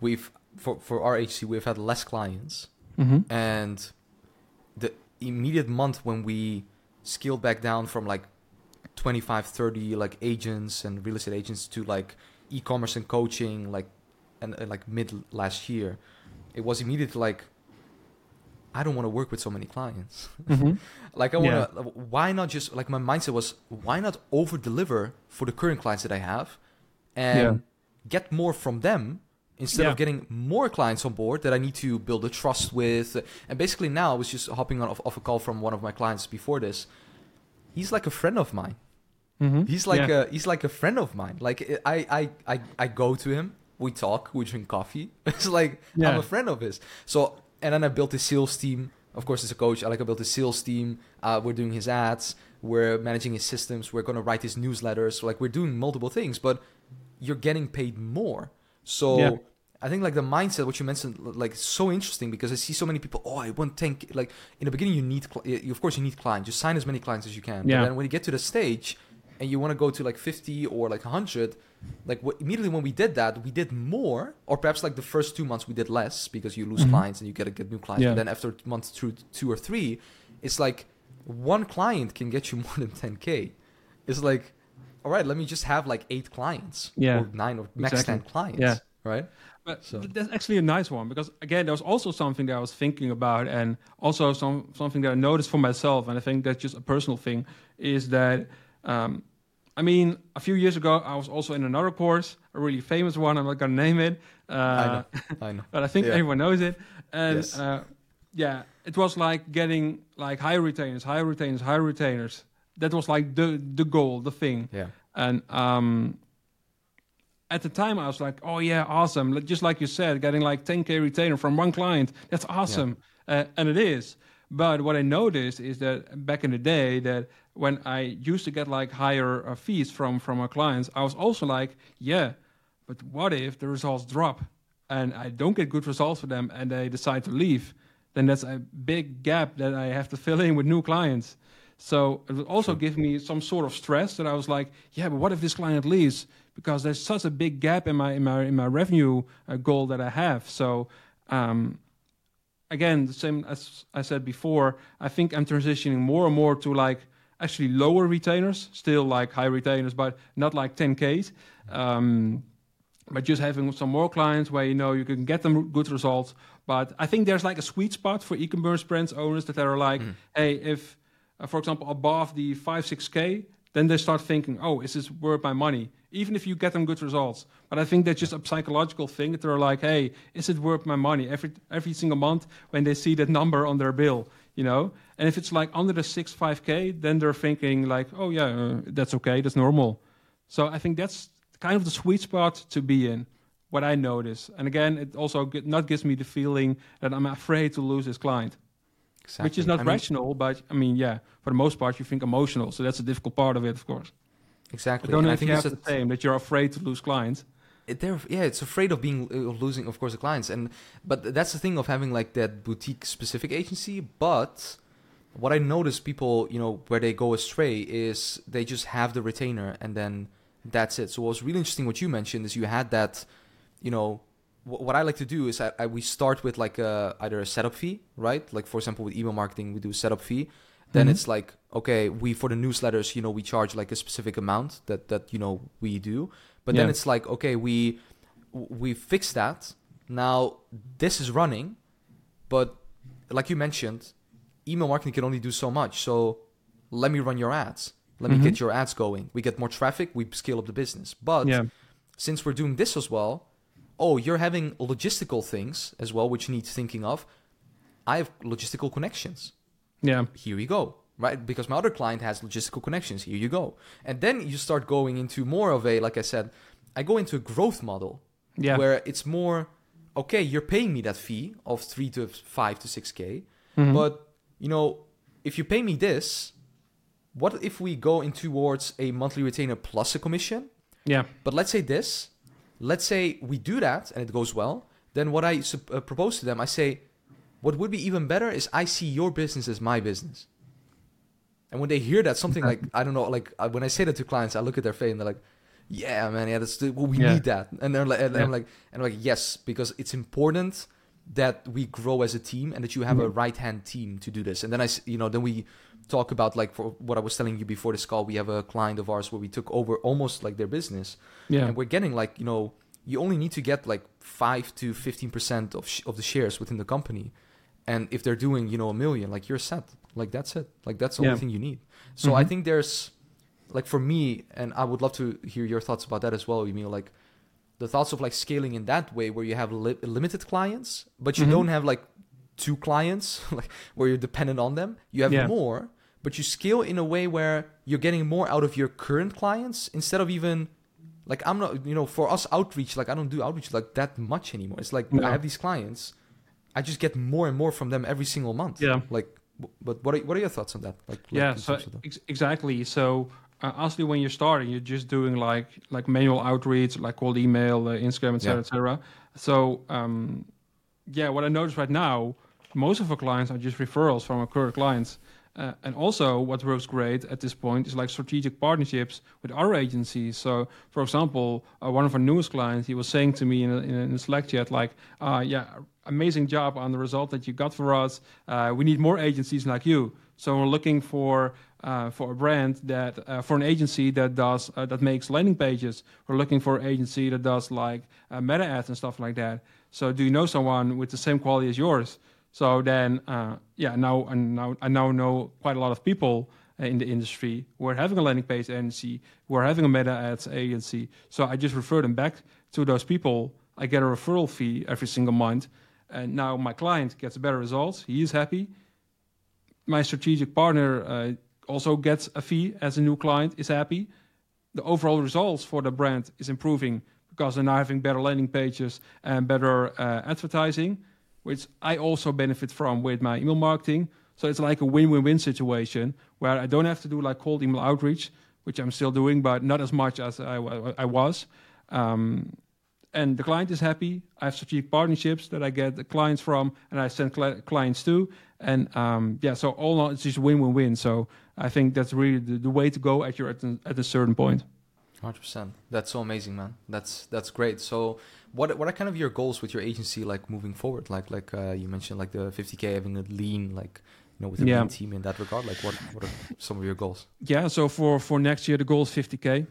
we've for for our agency we've had less clients, Mm-hmm. and the immediate month when we scaled back down from like 25 30 like agents and real estate agents to like e-commerce and coaching like and, and like mid last year it was immediately like i don't want to work with so many clients Mm-hmm. like i want to why not just like my mindset was why not over deliver for the current clients that i have and Yeah. get more from them instead Yeah. of getting more clients on board that i need to build a trust with and basically now i was just hopping on off, off a call from one of my clients before this he's like a friend of mine Mm-hmm. he's like yeah. a he's like a friend of mine like i i i, I go to him we talk we drink coffee it's like i'm a friend of his so and then i built a sales team of course as a coach i like i built a sales team uh, we're doing his ads we're managing his systems we're going to write his newsletters so like we're doing multiple things but you're getting paid more so Yeah. I think like the mindset, what you mentioned, like so interesting because I see so many people. Oh, I want ten. Like in the beginning, you need, cli- you- of course, you need clients. You sign as many clients as you can. Yeah. Then when you get to the stage, and you want to go to like fifty or like hundred, like what, immediately when we did that, we did more, or perhaps like the first two months we did less because you lose Mhm. clients and you get to get new clients. Yeah. But then after month two, two or three, it's like one client can get you more than ten k. It's like, all right, let me just have like eight clients, Yeah. or nine or max Exactly. ten clients, Yeah. right? But So- that's actually a nice one because again, there was also something that I was thinking about, and also some something that I noticed for myself, and I think that's just a personal thing, is that um, I mean, a few years ago, I was also in another course, a really famous one. I'm not gonna name it, uh, I know, I know. but I think Yeah. everyone knows it. And Yes. uh, yeah, it was like getting like high retainers, high retainers, high retainers. That was like the the goal, the thing. Yeah. And um, at the time, I was like, "Oh yeah, awesome!" Just like you said, getting like 10k retainer from one client, that's awesome, uh, and it is. But what I noticed is that back in the day, that when I used to get like higher uh, fees from from our clients, I was also like, "Yeah, but what if the results drop and I don't get good results for them, and they decide to leave? Then that's a big gap that I have to fill in with new clients." So it would also give me some sort of stress that I was like, yeah, but what if this client leaves? Because there's such a big gap in my in my in my revenue uh, goal that I have. So um, again, the same as I said before, I think I'm transitioning more and more to like actually lower retainers, still like high retainers, but not like 10Ks. Um, but just having some more clients where you know you can get them good results. But I think there's like a sweet spot for e-commerce brands owners that are like, Mhm. hey, if uh, for example above the five six k, then they start thinking, oh, is this worth my money? Even if you get them good results. But I think that's just a psychological thing that they're like, hey, is it worth my money every every single month when they see that number on their bill, you know? And if it's like under the six five k, then they're thinking like, oh yeah, uh, that's okay, that's normal. So I think that's kind of the sweet spot to be in. What I notice, and again, it also get, not gives me the feeling that I'm afraid to lose this client Exactly. which is not I mean, rational, but I mean, yeah, for the most part, you think emotional. So that's a difficult part of it, of course. exactly I don't and know I think you it's have the same, that you're afraid to lose clients. They're yeah it's afraid of being uh, of losing of course the clients. And but that's the thing of having like that boutique specific agency. But what i notice people you know where they go astray is they just have the retainer and then that's it. So what was really interesting what you mentioned is you had that you know wh- what i like to do is I, I we start with like a, either a setup fee right? Like for example with email marketing we do a setup fee. Then Mhm. it's like okay we for the newsletters you know we charge like a specific amount that that you know we do but then it's like okay we we fix that. Now this is running but like you mentioned email marketing can only do so much. So let me run your ads. Let Mhm. me get your ads going. We get more traffic we scale up the business. But yeah, since we're doing this as well, oh, you're having logistical things as well, which you need thinking of. I have logistical connections. yeah, Here we go, right? Because my other client has logistical connections. Here you go. And then you start going into more of a, like I said, I go into a growth model yeah, where it's more, okay, you're paying me that fee of three to five to six K. Mhm. But, you know, if you pay me this, what if we go in towards a monthly retainer plus a commission? yeah, But let's say this. let's say we do that and it goes well. Then what I uh, propose to them, I say, what would be even better is I see your business as my business. And when they hear that, something like I don't know, like uh, when I say that to clients, I look at their face and they're like, "Yeah, man, yeah, that's the, well, we Yeah. need that." And they're like, and Yeah. I'm like, and I'm like, yes, because it's important that we grow as a team and that you have a Mhm. right hand team to do this. And then I, you know, then we talk about like for what I was telling you before this call, we have a client of ours where we took over almost like their business, Yeah. and we're getting like you know, you only need to get like five to fifteen percent of sh- of the shares within the company, and if they're doing you know a million, like you're set, like that's it, like that's the Yeah. only thing you need. So I Mhm. think there's like for me, and I would love to hear your thoughts about that as well. You mean like the thoughts of like scaling in that way, where you have li- limited clients, but you Mhm. don't have like two clients, like where you're dependent on them. You have Yeah. more, but you scale in a way where you're getting more out of your current clients instead of even like I'm not, you know, for us outreach, like I don't do outreach like that much anymore. It's like No. I have these clients, I just get more and more from them every single month. Yeah. Like, but what are what are your thoughts on that? Like, yeah so terms of that? ex- exactly so uh, honestly when you're starting you're just doing like like manual outreach like cold email uh, instagram etc Yeah. etc so um yeah what i notice right now most of our clients are just referrals from our current clients uh, and also what works great at this point is like strategic partnerships with other agencies so for example uh, one of our newest clients he was saying to me in a, in a, slack chat like uh, yeah amazing job on the result that you got for us uh, we need more agencies like you so we're looking for uh, for a brand that uh, for an agency that does that makes landing pages. We're looking for an agency that does like meta ads and stuff like that. So do you know someone with the same quality as yours? So then, uh, yeah, now and now I now know quite a lot of people uh, in the industry who are having a landing page agency, who are having a meta ads agency. So I just refer them back to those people. I get a referral fee every single month, and now my client gets better results. He is happy my strategic partner uh, also gets a fee as a new client is happy the overall results for the brand is improving because they're now having better landing pages and better uh, advertising which i also benefit from with my email marketing so it's like a win-win-win situation where i don't have to do like cold email outreach which i'm still doing but not as much as i, I was um, and the client is happy. I have strategic partnerships that I get the clients from, and I send cli- clients to. And um, yeah, so all in all, it's just win-win-win. So I think that's really the, the way to go at your at, at a certain point. Hundred percent. That's so amazing, man. That's that's great. So, what what are kind of your goals with your agency, like moving forward? Like like uh, you mentioned, like the 50k having a lean, like you know, with a Yeah. lean team in that regard. Like, what what are some of your goals? Yeah. So for for next year, the goal is 50k.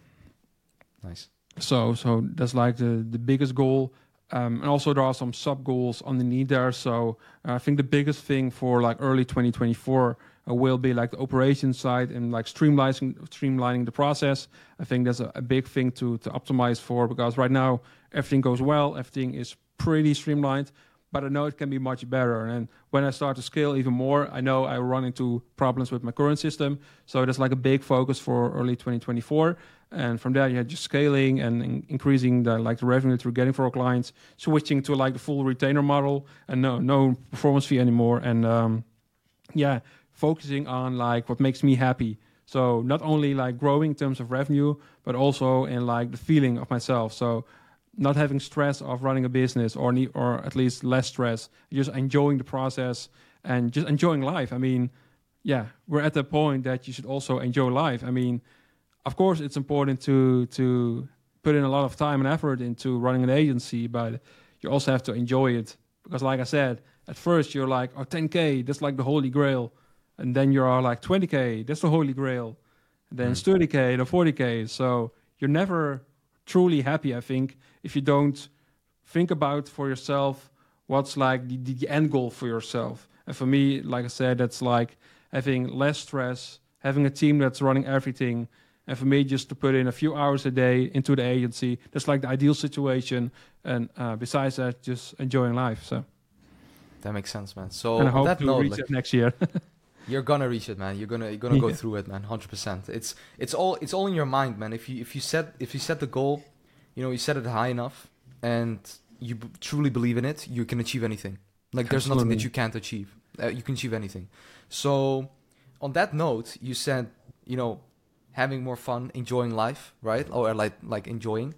Nice. So so that's like the the biggest goal. Um, and also there are some sub goals underneath there. So uh, I think the biggest thing for like early 2024 uh, will be like the operation side and like streamlining streamlining the process. I think that's a, a big thing to to optimize for because right now everything goes well, everything is pretty streamlined. But I know it can be much better. And when I start to scale even more, I know I run into problems with my current system. So that's like a big focus for early 2024 and from there you had just scaling and in- increasing the like the revenue that we're getting for our clients switching to like the full retainer model and no no performance fee anymore and um yeah focusing on like what makes me happy. So not only like growing in terms of revenue but also in like the feeling of myself. So not having stress of running a business or need, or at least less stress just enjoying the process and just enjoying life. I mean yeah we're at the point that you should also enjoy life. I mean of course it's important to to put in a lot of time and effort into running an agency but you also have to enjoy it. Because like i said at first you're like oh 10k that's like the holy grail and then you're like 20k that's the holy grail and then it's 30k to 40k so you're never truly happy i think if you don't think about for yourself what's like the, the end goal for yourself and for me like i said that's like having less stress having a team that's running everything and for me, just to put in a few hours a day into the agency, that's like the ideal situation. And uh, besides that, just enjoying life. So, That makes sense, man. So and I hope that to note, reach like, it next year. you're gonna reach it, man. You're gonna you're gonna go through it, man. Hundred percent. It's it's all it's all in your mind, man. If you if you set if you set the goal, you know, you set it high enough, and you b- truly believe in it, you can achieve anything. Like there's nothing that you can't achieve. Uh, you can achieve anything. So, on that note, you said you know having more fun, enjoying life, right? Or like like enjoying.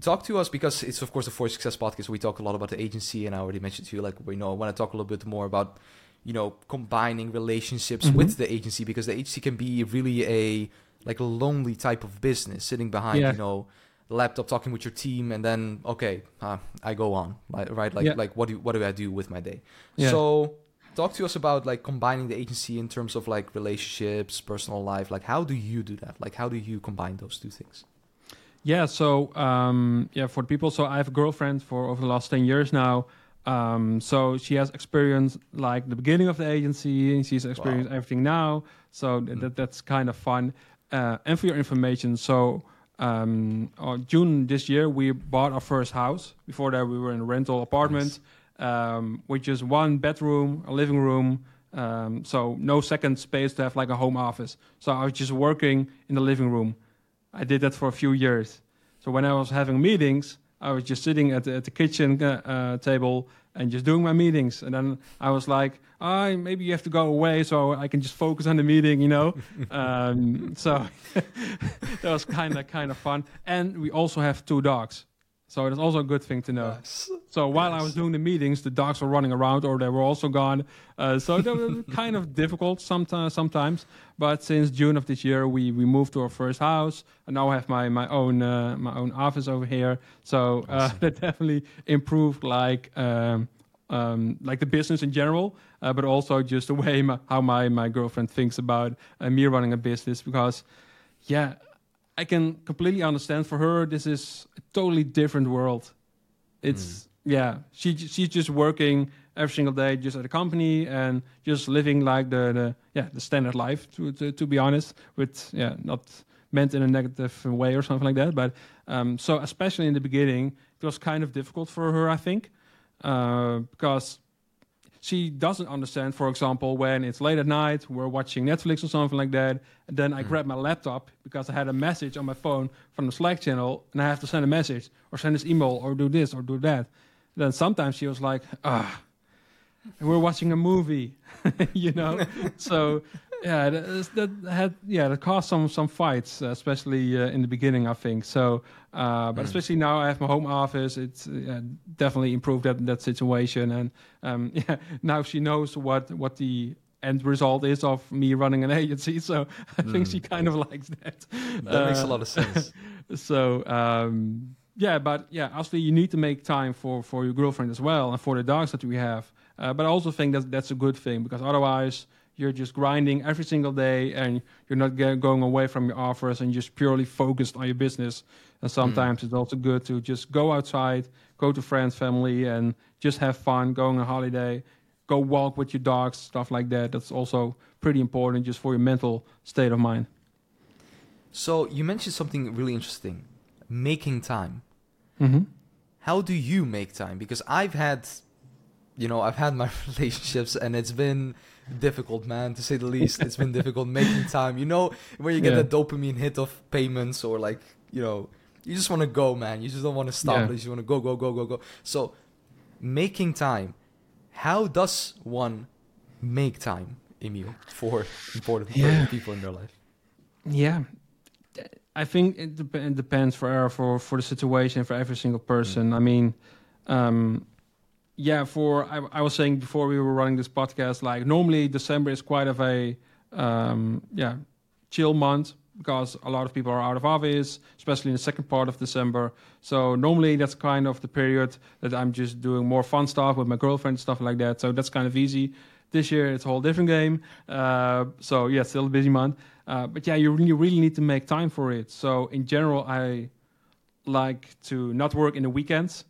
talk to us because it's of course the For Success podcast. We talk a lot about the agency, and I already mentioned to you like we know I want to talk a little bit more about you know combining relationships Mhm. with the agency because the agency can be really a like a lonely type of business, sitting behind Yeah. you know the laptop, talking with your team, and then okay, uh, I go on right like Yeah. like what do what do I do with my day? Yeah. So talk to us about like combining the agency in terms of like relationships, personal life. Like how do you do that? Like how do you combine those two things? Yeah, so um, yeah, for people, so I have a girlfriend for over the last ten years now. Um, so she has experienced like the beginning of the agency, and she's experienced everything now. So th- Mm. that that's kind of fun. Uh, and for your information, so um, June this year we bought our first house. Before that, we were in a rental apartment, um, which is one bedroom, a living room. Um, so no second space to have like a home office. So I was just working in the living room. I did that for a few years. So when I was having meetings, I was just sitting at the, at the kitchen uh, uh, table and just doing my meetings. And then I was like, oh, maybe you have to go away so I can just focus on the meeting, you know. um, so that was kind of kind of fun. And we also have two dogs, so it is also a good thing to know. Nice. So while I was doing the meetings, the dogs were running around or they were also gone. Uh, so that was kind of difficult sometimes. Sometimes, but since June of this year, we we moved to our first house, and now I have my my own uh, my own office over here. So uh, Awesome. that definitely improved like. Um, um, like the business in general, uh, but also just the way my, how my, my girlfriend thinks about uh, me running a business. Because, yeah, I can completely understand. For her this is a totally different world. It's yeah, she she's just working every single day just at a company and just living like the, the yeah the standard life to, to to be honest with yeah not meant in a negative way or something like that. But um, so especially in the beginning it was kind of difficult for her I think uh, because she doesn't understand, for example, when it's late at night, we're watching Netflix or something like that, and then I Mm. grab my laptop because I had a message on my phone from the Slack channel, and I have to send a message or send this email or do this or do that. Then sometimes she was like, ah, we're watching a movie, you know. so yeah, that, had yeah that caused some some fights, uh, especially uh, in the beginning, I think. So, uh, but Mm. especially now I have my home office. It's uh, definitely improved that that situation, and um, yeah, now she knows what what the end result is of me running an agency. So I think Mm. she kind of likes that. That makes a Uh, lot of sense. so um, yeah, but yeah, obviously you need to make time for for your girlfriend as well and for the dogs that we have. Uh, but I also think that that's a good thing because otherwise you're just grinding every single day and you're not ge- going away from your offers and just purely focused on your business. And sometimes it's also good to just go outside, go to friends, family, and just have fun, going on a holiday, go walk with your dogs, stuff like that. That's also pretty important just for your mental state of mind. So you mentioned something really interesting, making time. Mm-hmm. How do you make time? Because I've had, you know, I've had my relationships and it's been difficult, man, to say the least. It's been difficult making time. You know, when you get Yeah. that dopamine hit of payments or like, you know, you just want to go, man. You just don't want to stop. Yeah. You just want to go, go, go, go, go. So making time. How does one make time, Emiel, for important Yeah. people in their life? Yeah, I think it, dep- it depends for for for the situation for every single person. I mean, um, yeah. For I, I was saying before we were running this podcast, like normally December is quite of a um, yeah chill month because a lot of people are out of office, especially in the second part of December. So normally that's kind of the period that I'm just doing more fun stuff with my girlfriend, stuff like that. So that's kind of easy. This year it's a whole different game. Uh, so yeah, still a busy month. Uh, but yeah, you really, really need to make time for it. So in general, I like to not work in the weekends.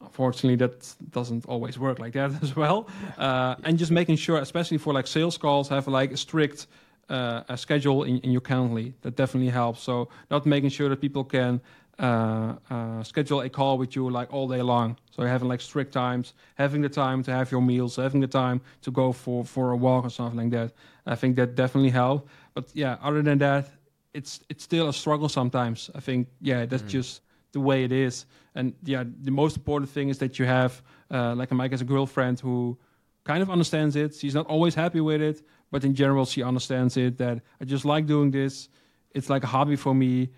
Unfortunately, that doesn't always work like that as well. Uh, and just making sure, especially for like sales calls, have like a strict uh, a schedule in, in your Calendly. That definitely helps. So not making sure that people can uh, uh, schedule a call with you like all day long. So having like strict times, having the time to have your meals, having the time to go for for a walk or something like that. I think that definitely helps. But yeah, other than that, it's it's still a struggle sometimes. I think yeah, that's Mm. just the way it is. And yeah, the most important thing is that you have uh, like a Mike as a girlfriend who kind of understands it. She's not always happy with it, but in general, she understands it. That I just like doing this. It's like a hobby for me,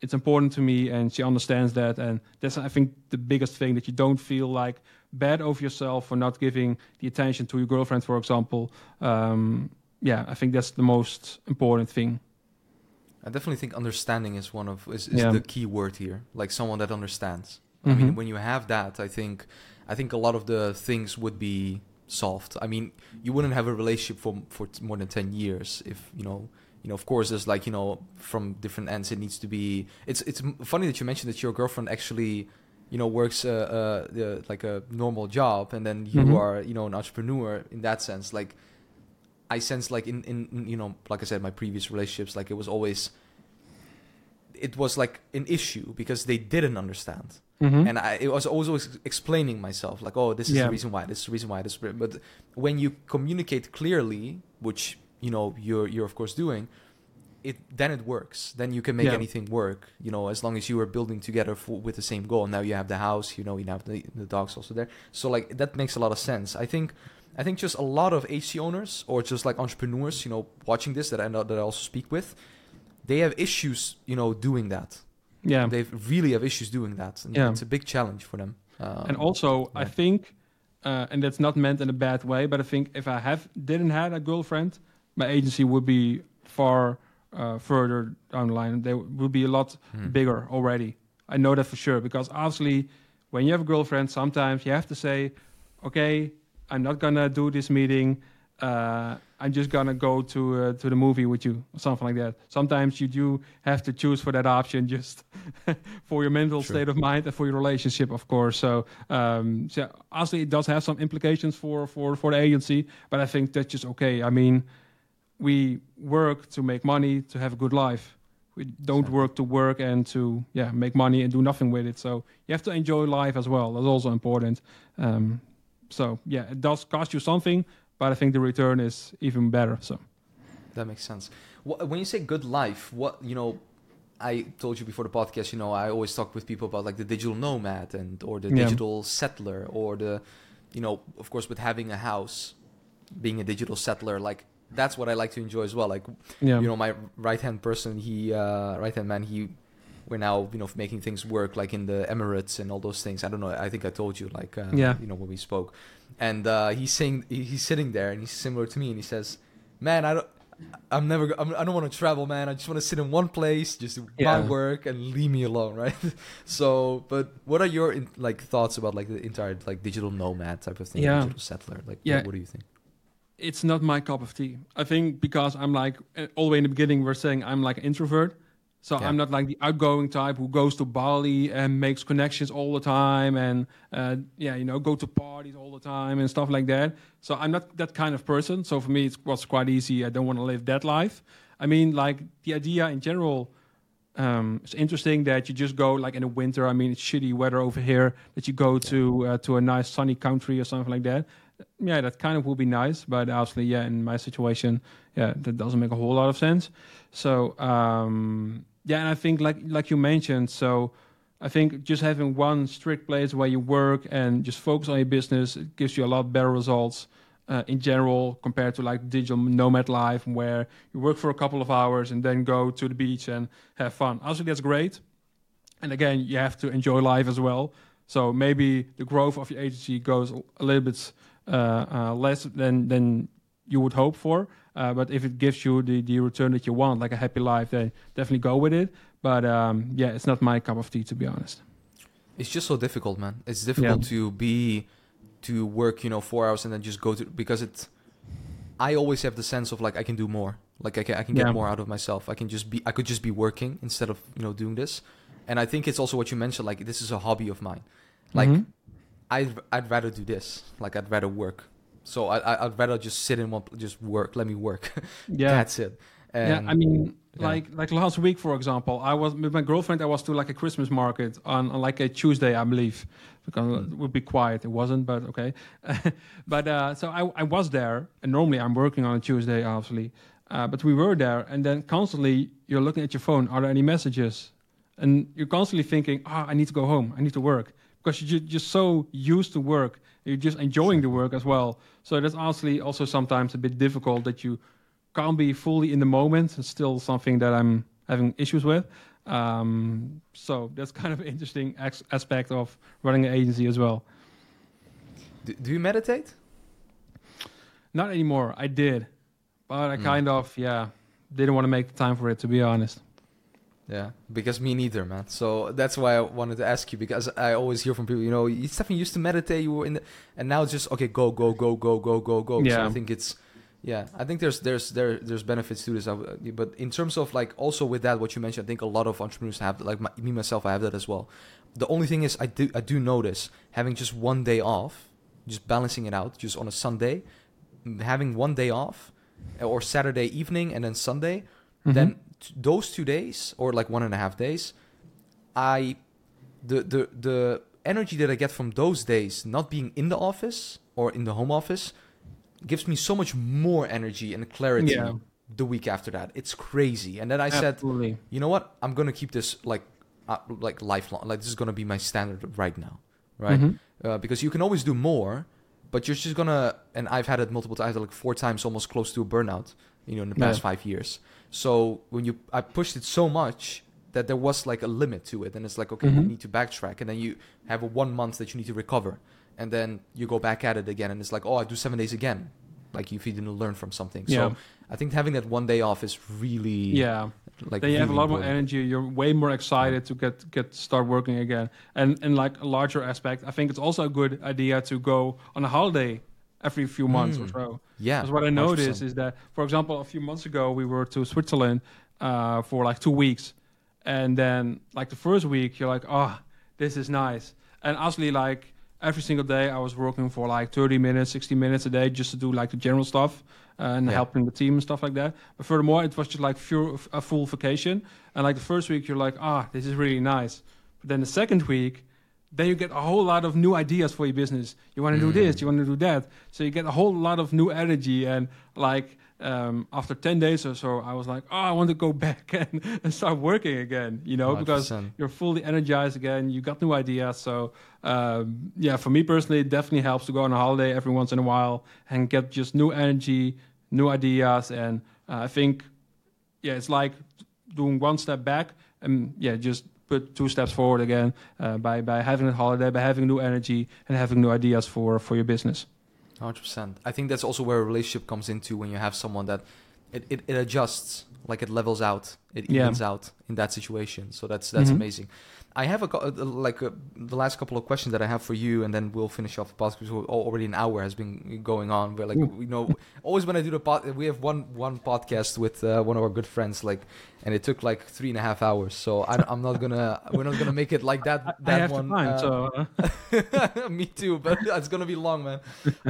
it's important to me, and she understands that. And that's I think the biggest thing that you don't feel like bad over yourself for not giving the attention to your girlfriend, for example. Um, yeah, I think that's the most important thing. I definitely think understanding is one of is, is Yeah. the key word here. Like someone that understands. I mean, Mhm. when you have that, I think I think a lot of the things would be solved. I mean, you wouldn't have a relationship for for more than ten years if you know. You know, of course, there's like you know, from different ends, it needs to be. It's it's funny that you mentioned that your girlfriend actually, you know, works uh, uh, the, like a normal job, and then you Mhm. are you know an entrepreneur in that sense. Like, I sense like in, in you know like I said my previous relationships like it was always it was like an issue because they didn't understand Mhm. and I it was always explaining myself like oh this is Yeah. the reason why this is the reason why this but when you communicate clearly which you know you're you're of course doing it then it works then you can make Yeah. anything work you know as long as you are building together for, with the same goal now you have the house you know you have the, the dogs also there so like that makes a lot of sense i think i think just a lot of hc owners or just like entrepreneurs you know watching this that i know that i also speak with they have issues you know doing that yeah. they really have issues doing that and Yeah. it's a big challenge for them um, and also I think uh, and that's not meant in a bad way but i think if i have didn't had a girlfriend my agency would be far uh, further down the line they would be a lot hmm. bigger already i know that for sure because obviously when you have a girlfriend sometimes you have to say okay i'm not gonna do this meeting uh, i'm just gonna go to uh, to the movie with you or something like that. Sometimes you do have to choose for that option just for your mental Sure. state of mind and for your relationship of course. So um so obviously it does have some implications for for for the agency but i think that's just okay. I mean we work to make money to have a good life. We don't work to work and to yeah make money and do nothing with it. So you have to enjoy life as well. That's also important. Um, so yeah it does cost you something but i think the return is even better so That makes sense. When you say good life, what you know, I told you before the podcast. You know, I always talk with people about like the digital nomad and or the Yeah. digital settler or the, you know, of course, with having a house, being a digital settler. Like that's what I like to enjoy as well. Like yeah you know, my right hand person, he uh, right hand man, he. We're now, you know, making things work, like in the Emirates and all those things. I don't know. I think I told you, like, uh, Yeah. you know, when we spoke, and uh, he's saying he's sitting there and he's similar to me, and he says, "Man, I don't, I'm never, I'm, I don't want to travel, man. I just want to sit in one place, just do my work and leave me alone, right?" so, but what are your like thoughts about like the entire like digital nomad type of thing, Yeah. digital settler? Like, Yeah. what, what do you think? it's not my cup of tea. I think because I'm like uh, all the way in the beginning, we're saying I'm like an introvert. So Yeah. I'm not like the outgoing type who goes to Bali and makes connections all the time and uh, yeah, you know, go to parties all the time and stuff like that. So I'm not that kind of person. So for me, it was quite easy. I don't want to live that life. I mean, like the idea in general. Um, it's interesting that you just go like in the winter. I mean, it's shitty weather over here. That you go to uh, to a nice sunny country or something like that yeah, that kind of would be nice, but obviously, yeah, in my situation, yeah, that doesn't make a whole lot of sense. So, um, yeah, and I think like like you mentioned, so I think just having one strict place where you work and just focus on your business it gives you a lot better results uh, in general compared to like digital nomad life where you work for a couple of hours and then go to the beach and have fun. Also, that's great. And again, you have to enjoy life as well. So maybe the growth of your agency goes a little bit uh, uh, less than than you would hope for. Uh, but if it gives you the, the return that you want, like a happy life, then definitely go with it. But um, yeah, it's not my cup of tea, to be honest. It's just so difficult, man. It's difficult to be to work, you know, four hours and then just go to because it. I always have the sense of like I can do more. Like I can I can get Yeah. more out of myself. I can just be I could just be working instead of you know doing this. And I think it's also what you mentioned. Like this is a hobby of mine. Like Mhm. I'd I'd rather do this. Like I'd rather work. So I I- I'd rather just sit in one just work. Let me work. yeah, That's it. And yeah. I mean, yeah. like like last week, for example, I was with my girlfriend. I was to like a Christmas market on, on like a Tuesday, I believe, because Mm. it would be quiet. It wasn't, but okay. but uh, so I, I was there, and normally I'm working on a Tuesday, obviously. Uh, but we were there, and then constantly you're looking at your phone. Are there any messages? And you're constantly thinking, "Ah, I need to go home. I need to work," because you're ju- just so used to work. You're just enjoying the work as well. So that's honestly also sometimes a bit difficult that you can't be fully in the moment. It's still something that I'm having issues with. Um, so that's kind of an interesting ex- aspect of running an agency as well. Do, do you meditate? Not anymore. I did, but I Mm. kind of yeah didn't want to make the time for it to be honest. Yeah, because me neither, man. So that's why I wanted to ask you because I always hear from people, you know, you Stefan used to meditate, you were in the, and now it's just okay, go, go, go, go, go, go, go. So Yeah. I think it's, yeah, I think there's there's there there's benefits to this, but in terms of like also with that what you mentioned, I think a lot of entrepreneurs have like my, me myself, I have that as well. The only thing is, I do I do notice having just one day off, just balancing it out, just on a Sunday, having one day off, or Saturday evening and then Sunday Mhm. then those two days or like one and a half days i the the the energy that i get from those days not being in the office or in the home office gives me so much more energy and clarity Yeah. the week after that it's crazy and then i said you know what i'm gonna keep this like uh, like lifelong like this is gonna be my standard right now right Mhm. uh, because you can always do more, but you're just gonna. And I've had it multiple times, like four times, almost close to a burnout. You know, in the past Yeah. five years. So when you, I pushed it so much that there was like a limit to it, and it's like, okay, you Mhm. need to backtrack, and then you have a one month that you need to recover, and then you go back at it again, and it's like, oh, I do seven days again, like if you didn't learn from something. Yeah. So I think having that one day off is really, Yeah. like then you have a really lot more energy. You're way more excited to get get start working again. And in like a larger aspect, I think it's also a good idea to go on a holiday every few months or Mm. so. Yeah. Because what I noticed 100%. is that, for example, a few months ago we were to Switzerland uh, for like two weeks, and then like the first week you're like, oh, this is nice, and actually like every single day I was working for like 30 minutes, 60 minutes a day just to do like the general stuff uh, and Yeah. helping the team and stuff like that. But furthermore, it was just like a full vacation, and like the first week you're like, ah, this is really nice, but then the second week. Then you get a whole lot of new ideas for your business. You want to do this, Mm. you want to do that. So you get a whole lot of new energy. And like um, after 10 days or so, I was like, oh, I want to go back and, and start working again, you know, because 100%. you're fully energized again. You got new ideas. So um, yeah, for me personally, it definitely helps to go on a holiday every once in a while and get just new energy, new ideas. And uh, I think, yeah, it's like doing one step back and yeah, just put two steps forward again uh, by by having a holiday, by having new energy and having new ideas for for your business. Hundred percent. I think that's also where a relationship comes into when you have someone that it, it, it adjusts, like it levels out, it Yeah. evens out in that situation. So that's that's Mhm. amazing. I have a uh, like uh, the last couple of questions that I have for you, and then we'll finish off the podcast. because Already an hour has been going on. But like you know, always when I do the pod, we have one one podcast with uh, one of our good friends, like, and it took like three and a half hours. So I, am not gonna we're not gonna make it like that. That one. time, uh, so Me too, but it's gonna be long, man.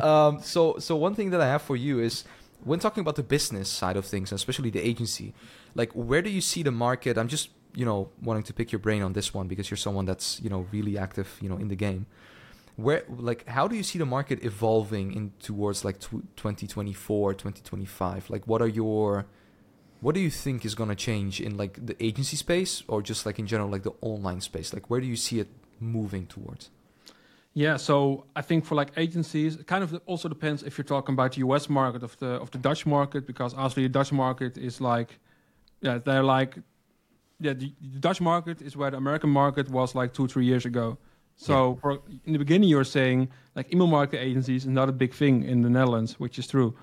um, so, so one thing that I have for you is when talking about the business side of things, especially the agency, like where do you see the market? I'm just you know wanting to pick your brain on this one because you're someone that's you know really active, you know, in the game. Where like how do you see the market evolving in towards like tw 2024, 2025? Like what are your what do you think is going to change in like the agency space or just like in general like the online space? Like where do you see it moving towards? Yeah, so I think for like agencies, it kind of also depends if you're talking about the US market of the of the Dutch market, because obviously the Dutch market is like, yeah, they're like, yeah, the, the Dutch market is where the American market was like two three years ago. So for, in the beginning, you were saying like email marketing agencies is not a big thing in the Netherlands, which is true,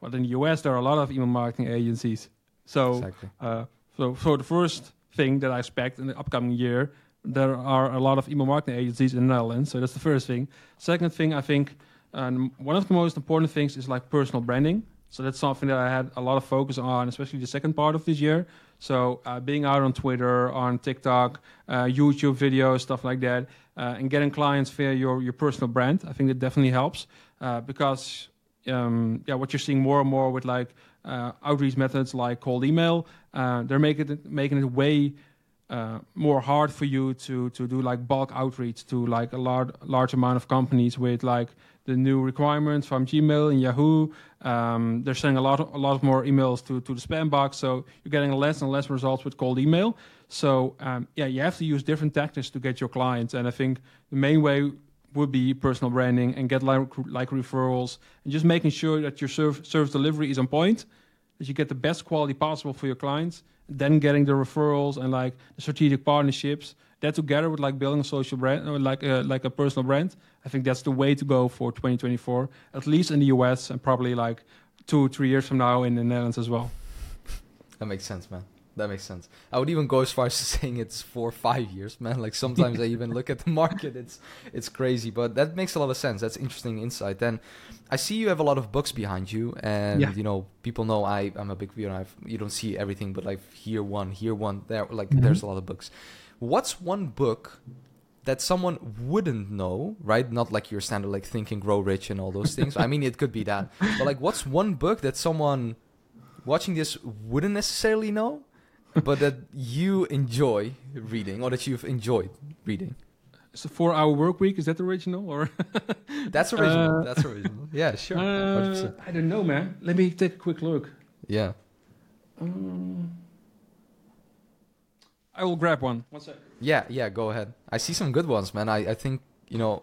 but in the US there are a lot of email marketing agencies. So Exactly. uh, so, so the first thing that I expect in the upcoming year, there are a lot of email marketing agencies in the Netherlands. So that's the first thing. Second thing, I think um, one of the most important things is like personal branding. So that's something that I had a lot of focus on, especially the second part of this year. So uh, being out on Twitter, on TikTok, uh, YouTube videos, stuff like that, uh, and getting clients via your your personal brand. I think that definitely helps uh, because um, yeah, what you're seeing more and more with like uh, outreach methods like cold email, uh, they're making it making it way more hard for you to to do like bulk outreach to like a large large amount of companies with like the new requirements from Gmail and Yahoo. Um, they're sending a lot a lot more emails to to the spam box, so you're getting less and less results with cold email. So um, yeah, you have to use different tactics to get your clients, and I think the main way would be personal branding and get like, like referrals and just making sure that your serv- service delivery is on point that you get the best quality possible for your clients, then getting the referrals and like the strategic partnerships. That together with like building a social brand or like a, like a personal brand, I think that's the way to go for 2024, at least in the US and probably like two, three years from now in the Netherlands as well. That makes sense, man. That makes sense. I would even go as far as saying it's four or five years, man. Like sometimes I even look at the market, it's it's crazy, but that makes a lot of sense. That's interesting insight. Then I see you have a lot of books behind you, and Yeah. you know people know I I'm a big you know I've, you don't see everything, but like here one, here one, there like Mhm. there's a lot of books. What's one book that someone wouldn't know, right? Not like your standard like Think and Grow Rich and all those things. I mean, it could be that, but like, what's one book that someone watching this wouldn't necessarily know, but that you enjoy reading or that you've enjoyed reading? So four hour work week, is that original or? That's original. Uh, That's original. Yeah, sure. Uh, I don't know, man. Let me take a quick look. Yeah. Um, I will grab one. One sec. Yeah, yeah, go ahead. I see some good ones, man. I, I think, you know,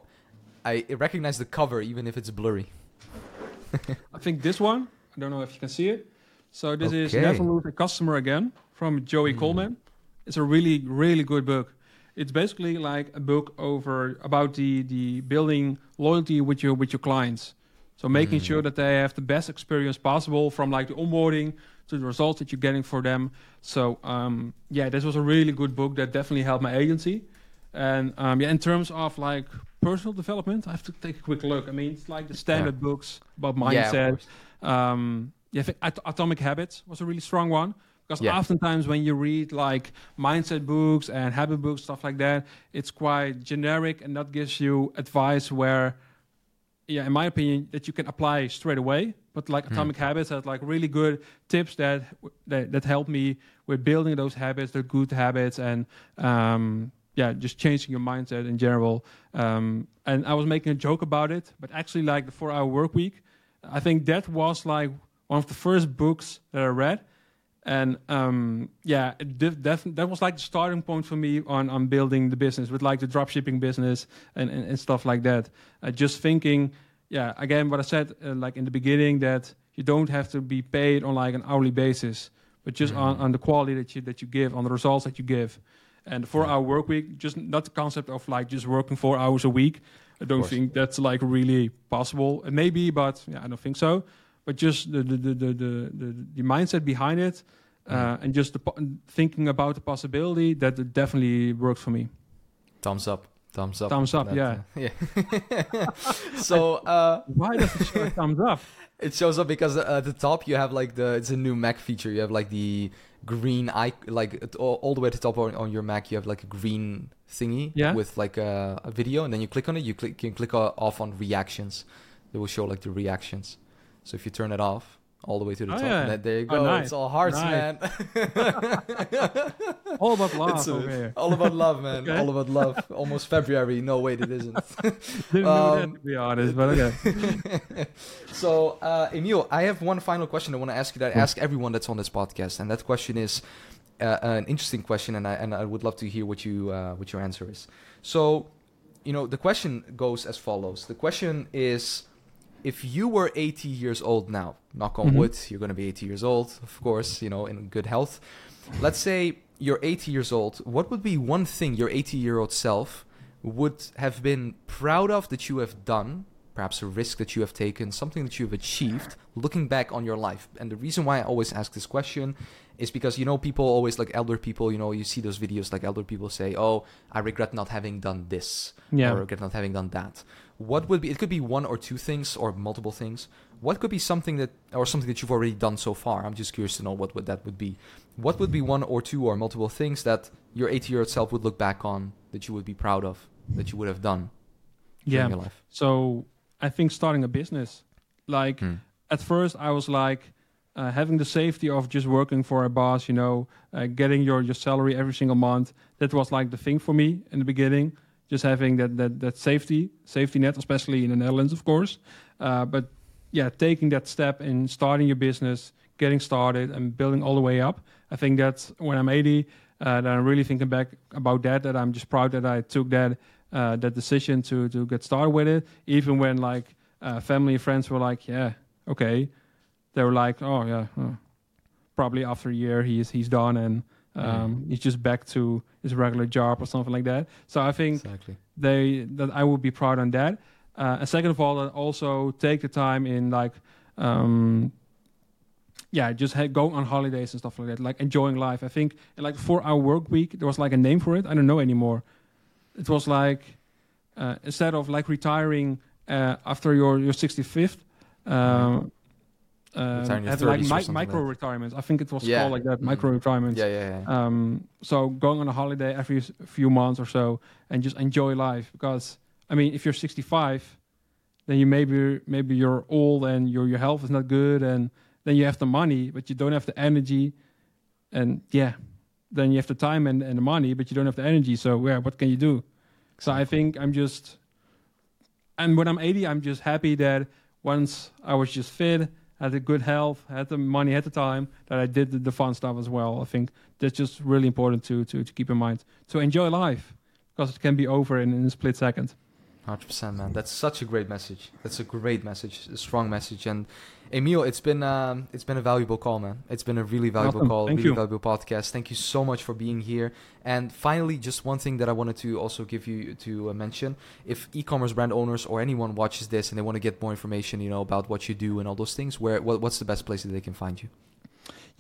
I recognize the cover even if it's blurry. I think this one. I don't know if you can see it. So this is Never Lose a Customer Again from Joey Hmm. Coleman. It's a really, really good book. It's basically like a book over about the the building loyalty with your with your clients. So making Mm. sure that they have the best experience possible from like the onboarding to the results that you're getting for them. So um, yeah, this was a really good book that definitely helped my agency. And um, yeah, in terms of like personal development, I have to take a quick look. I mean, it's like the standard books about Yeah, mindset. course. um, yeah, I think At- Atomic Habits was a really strong one because Yeah. oftentimes when you read like mindset books and habit books, stuff like that, it's quite generic and that gives you advice where, yeah, in my opinion, that you can apply straight away. But like Hmm. Atomic Habits has like really good tips that that, that help me with building those habits, the good habits, and um, yeah, just changing your mindset in general. Um, and I was making a joke about it, but actually, like the four-hour work week, I think that was like one of the first books that I read. And um, yeah, def- that was like the starting point for me on, on building the business with like the drop shipping business and, and, and stuff like that. Uh, just thinking, yeah, again, what I said uh, like in the beginning that you don't have to be paid on like an hourly basis, but just on, Mhm. on the quality that you that you give, on the results that you give. And four hour work week, just not the concept of like just working four hours a week. I don't think that's like really possible. It may be, but yeah, I don't think so. But just the the the the the, the, mindset behind it, uh, Mm. and just the thinking about the possibility that it definitely works for me. Thumbs up. Thumbs up. Thumbs up, That, yeah. yeah. so uh, Why does it show a thumbs up? it shows up because uh, at the top you have like the it's a new Mac feature. You have like the green eye like all, all the way at the top on, on your Mac. You have like a green thingy Yeah. with like a, a video, and then you click on it. You click you can click off on reactions. It will show like the reactions. So if you turn it off all the way to the Oh, top, yeah. there you Oh, go. nice. It's all hearts, Nice. man. All about love here. all about love, man. Okay. All about love. Almost February. No, wait, it isn't. Didn't know that Um, to be honest, but okay. so, uh, Emiel, I have one final question I want to ask you that I ask everyone that's on this podcast, and that question is uh, an interesting question, and I and I would love to hear what you uh, what your answer is. So, you know, the question goes as follows. The question is, if you were 80 years old now, knock on Mhm. wood, you're going to be 80 years old, of course, you know, in good health. Let's say you're 80 years old. What would be one thing your 80 year old self would have been proud of that you have done? Perhaps a risk that you have taken, something that you've achieved, looking back on your life. And the reason why I always ask this question is because you know people always like elder people. You know you see those videos like elder people say, "Oh, I regret not having done this." Yeah. or regret not having done that. What would be? It could be one or two things, or multiple things. What could be something that, or something that you've already done so far? I'm just curious to know what would that would be. What would be one or two or multiple things that your 80 year old self would look back on that you would be proud of, that you would have done Yeah. your life? So I think starting a business, like Hmm. at first I was like uh, having the safety of just working for a boss, you know, uh, getting your, your salary every single month. That was like the thing for me in the beginning. Just having that that that safety safety net, especially in the Netherlands, of course. Uh, but yeah, taking that step in starting your business, getting started, and building all the way up. I think that's when I'm 80. Uh, that I'm really thinking back about that. That I'm just proud that I took that uh, that decision to to get started with it. Even when like uh, family and friends were like, "Yeah, okay," they were like, "Oh yeah, oh, probably after a year he's he's done and um, Mhm. he's just back to his regular job or something like that. So I think Exactly. they that I would be proud on that. Uh, and second of all, that also take the time in like, um, yeah, just ha- going on holidays and stuff like that, like enjoying life. I think in like four hour work week, there was like a name for it. I don't know anymore. It was like uh, instead of like retiring uh, after your your 65th. Um, um, have like mi- micro like retirements. I think it was Yeah. called like that, Mhm. micro retirements. Yeah, yeah, yeah. Um, so going on a holiday every few months or so and just enjoy life because I mean if you're 65 then you maybe maybe you're old and your your health is not good and then you have the money but you don't have the energy and yeah then you have the time and, and the money but you don't have the energy so yeah what can you do so I think I'm just and when I'm 80 I'm just happy that once I was just fit had a good health had the money had the time that I did the, the fun stuff as well I think that's just really important to, to, to keep in mind. To enjoy life because it can be over in, in a split second. Hundred percent, man. That's such a great message. That's a great message, a strong message. And Emiel, it's been um, it's been a valuable call, man. It's been a really valuable Awesome. call, Thank really you. valuable podcast. Thank you so much for being here. And finally, just one thing that I wanted to also give you to uh, mention: if e-commerce brand owners or anyone watches this and they want to get more information, you know, about what you do and all those things, where what, what's the best place that they can find you?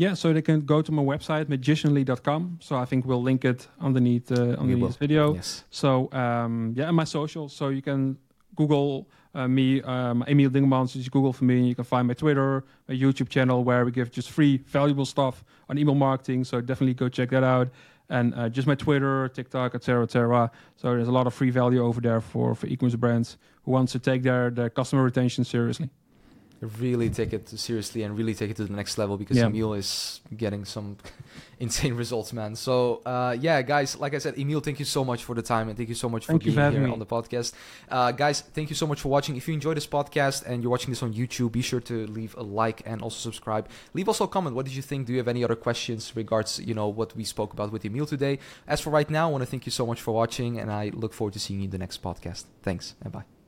Yeah, so they can go to my website, magicianly.com. So I think we'll link it underneath, uh, underneath this video. Yes. So um, yeah, and my socials. So you can Google uh, me, um, Emiel Dingemans. Just Google for me. and You can find my Twitter, my YouTube channel, where we give just free, valuable stuff on email marketing. So definitely go check that out. And uh, just my Twitter, TikTok, etc., etc. So there's a lot of free value over there for for e-commerce brands who wants to take their their customer retention seriously. Really take it seriously and really take it to the next level because Yeah. Emiel is getting some insane results, man. So uh, yeah, guys, like I said, Emiel, thank you so much for the time and thank you so much for Thank being for here me. on the podcast. Uh, guys, thank you so much for watching. If you enjoyed this podcast and you're watching this on YouTube, be sure to leave a like and also subscribe. Leave also a comment. What did you think? Do you have any other questions regards you know what we spoke about with Emiel today? As for right now, I want to thank you so much for watching and I look forward to seeing you in the next podcast. Thanks and bye.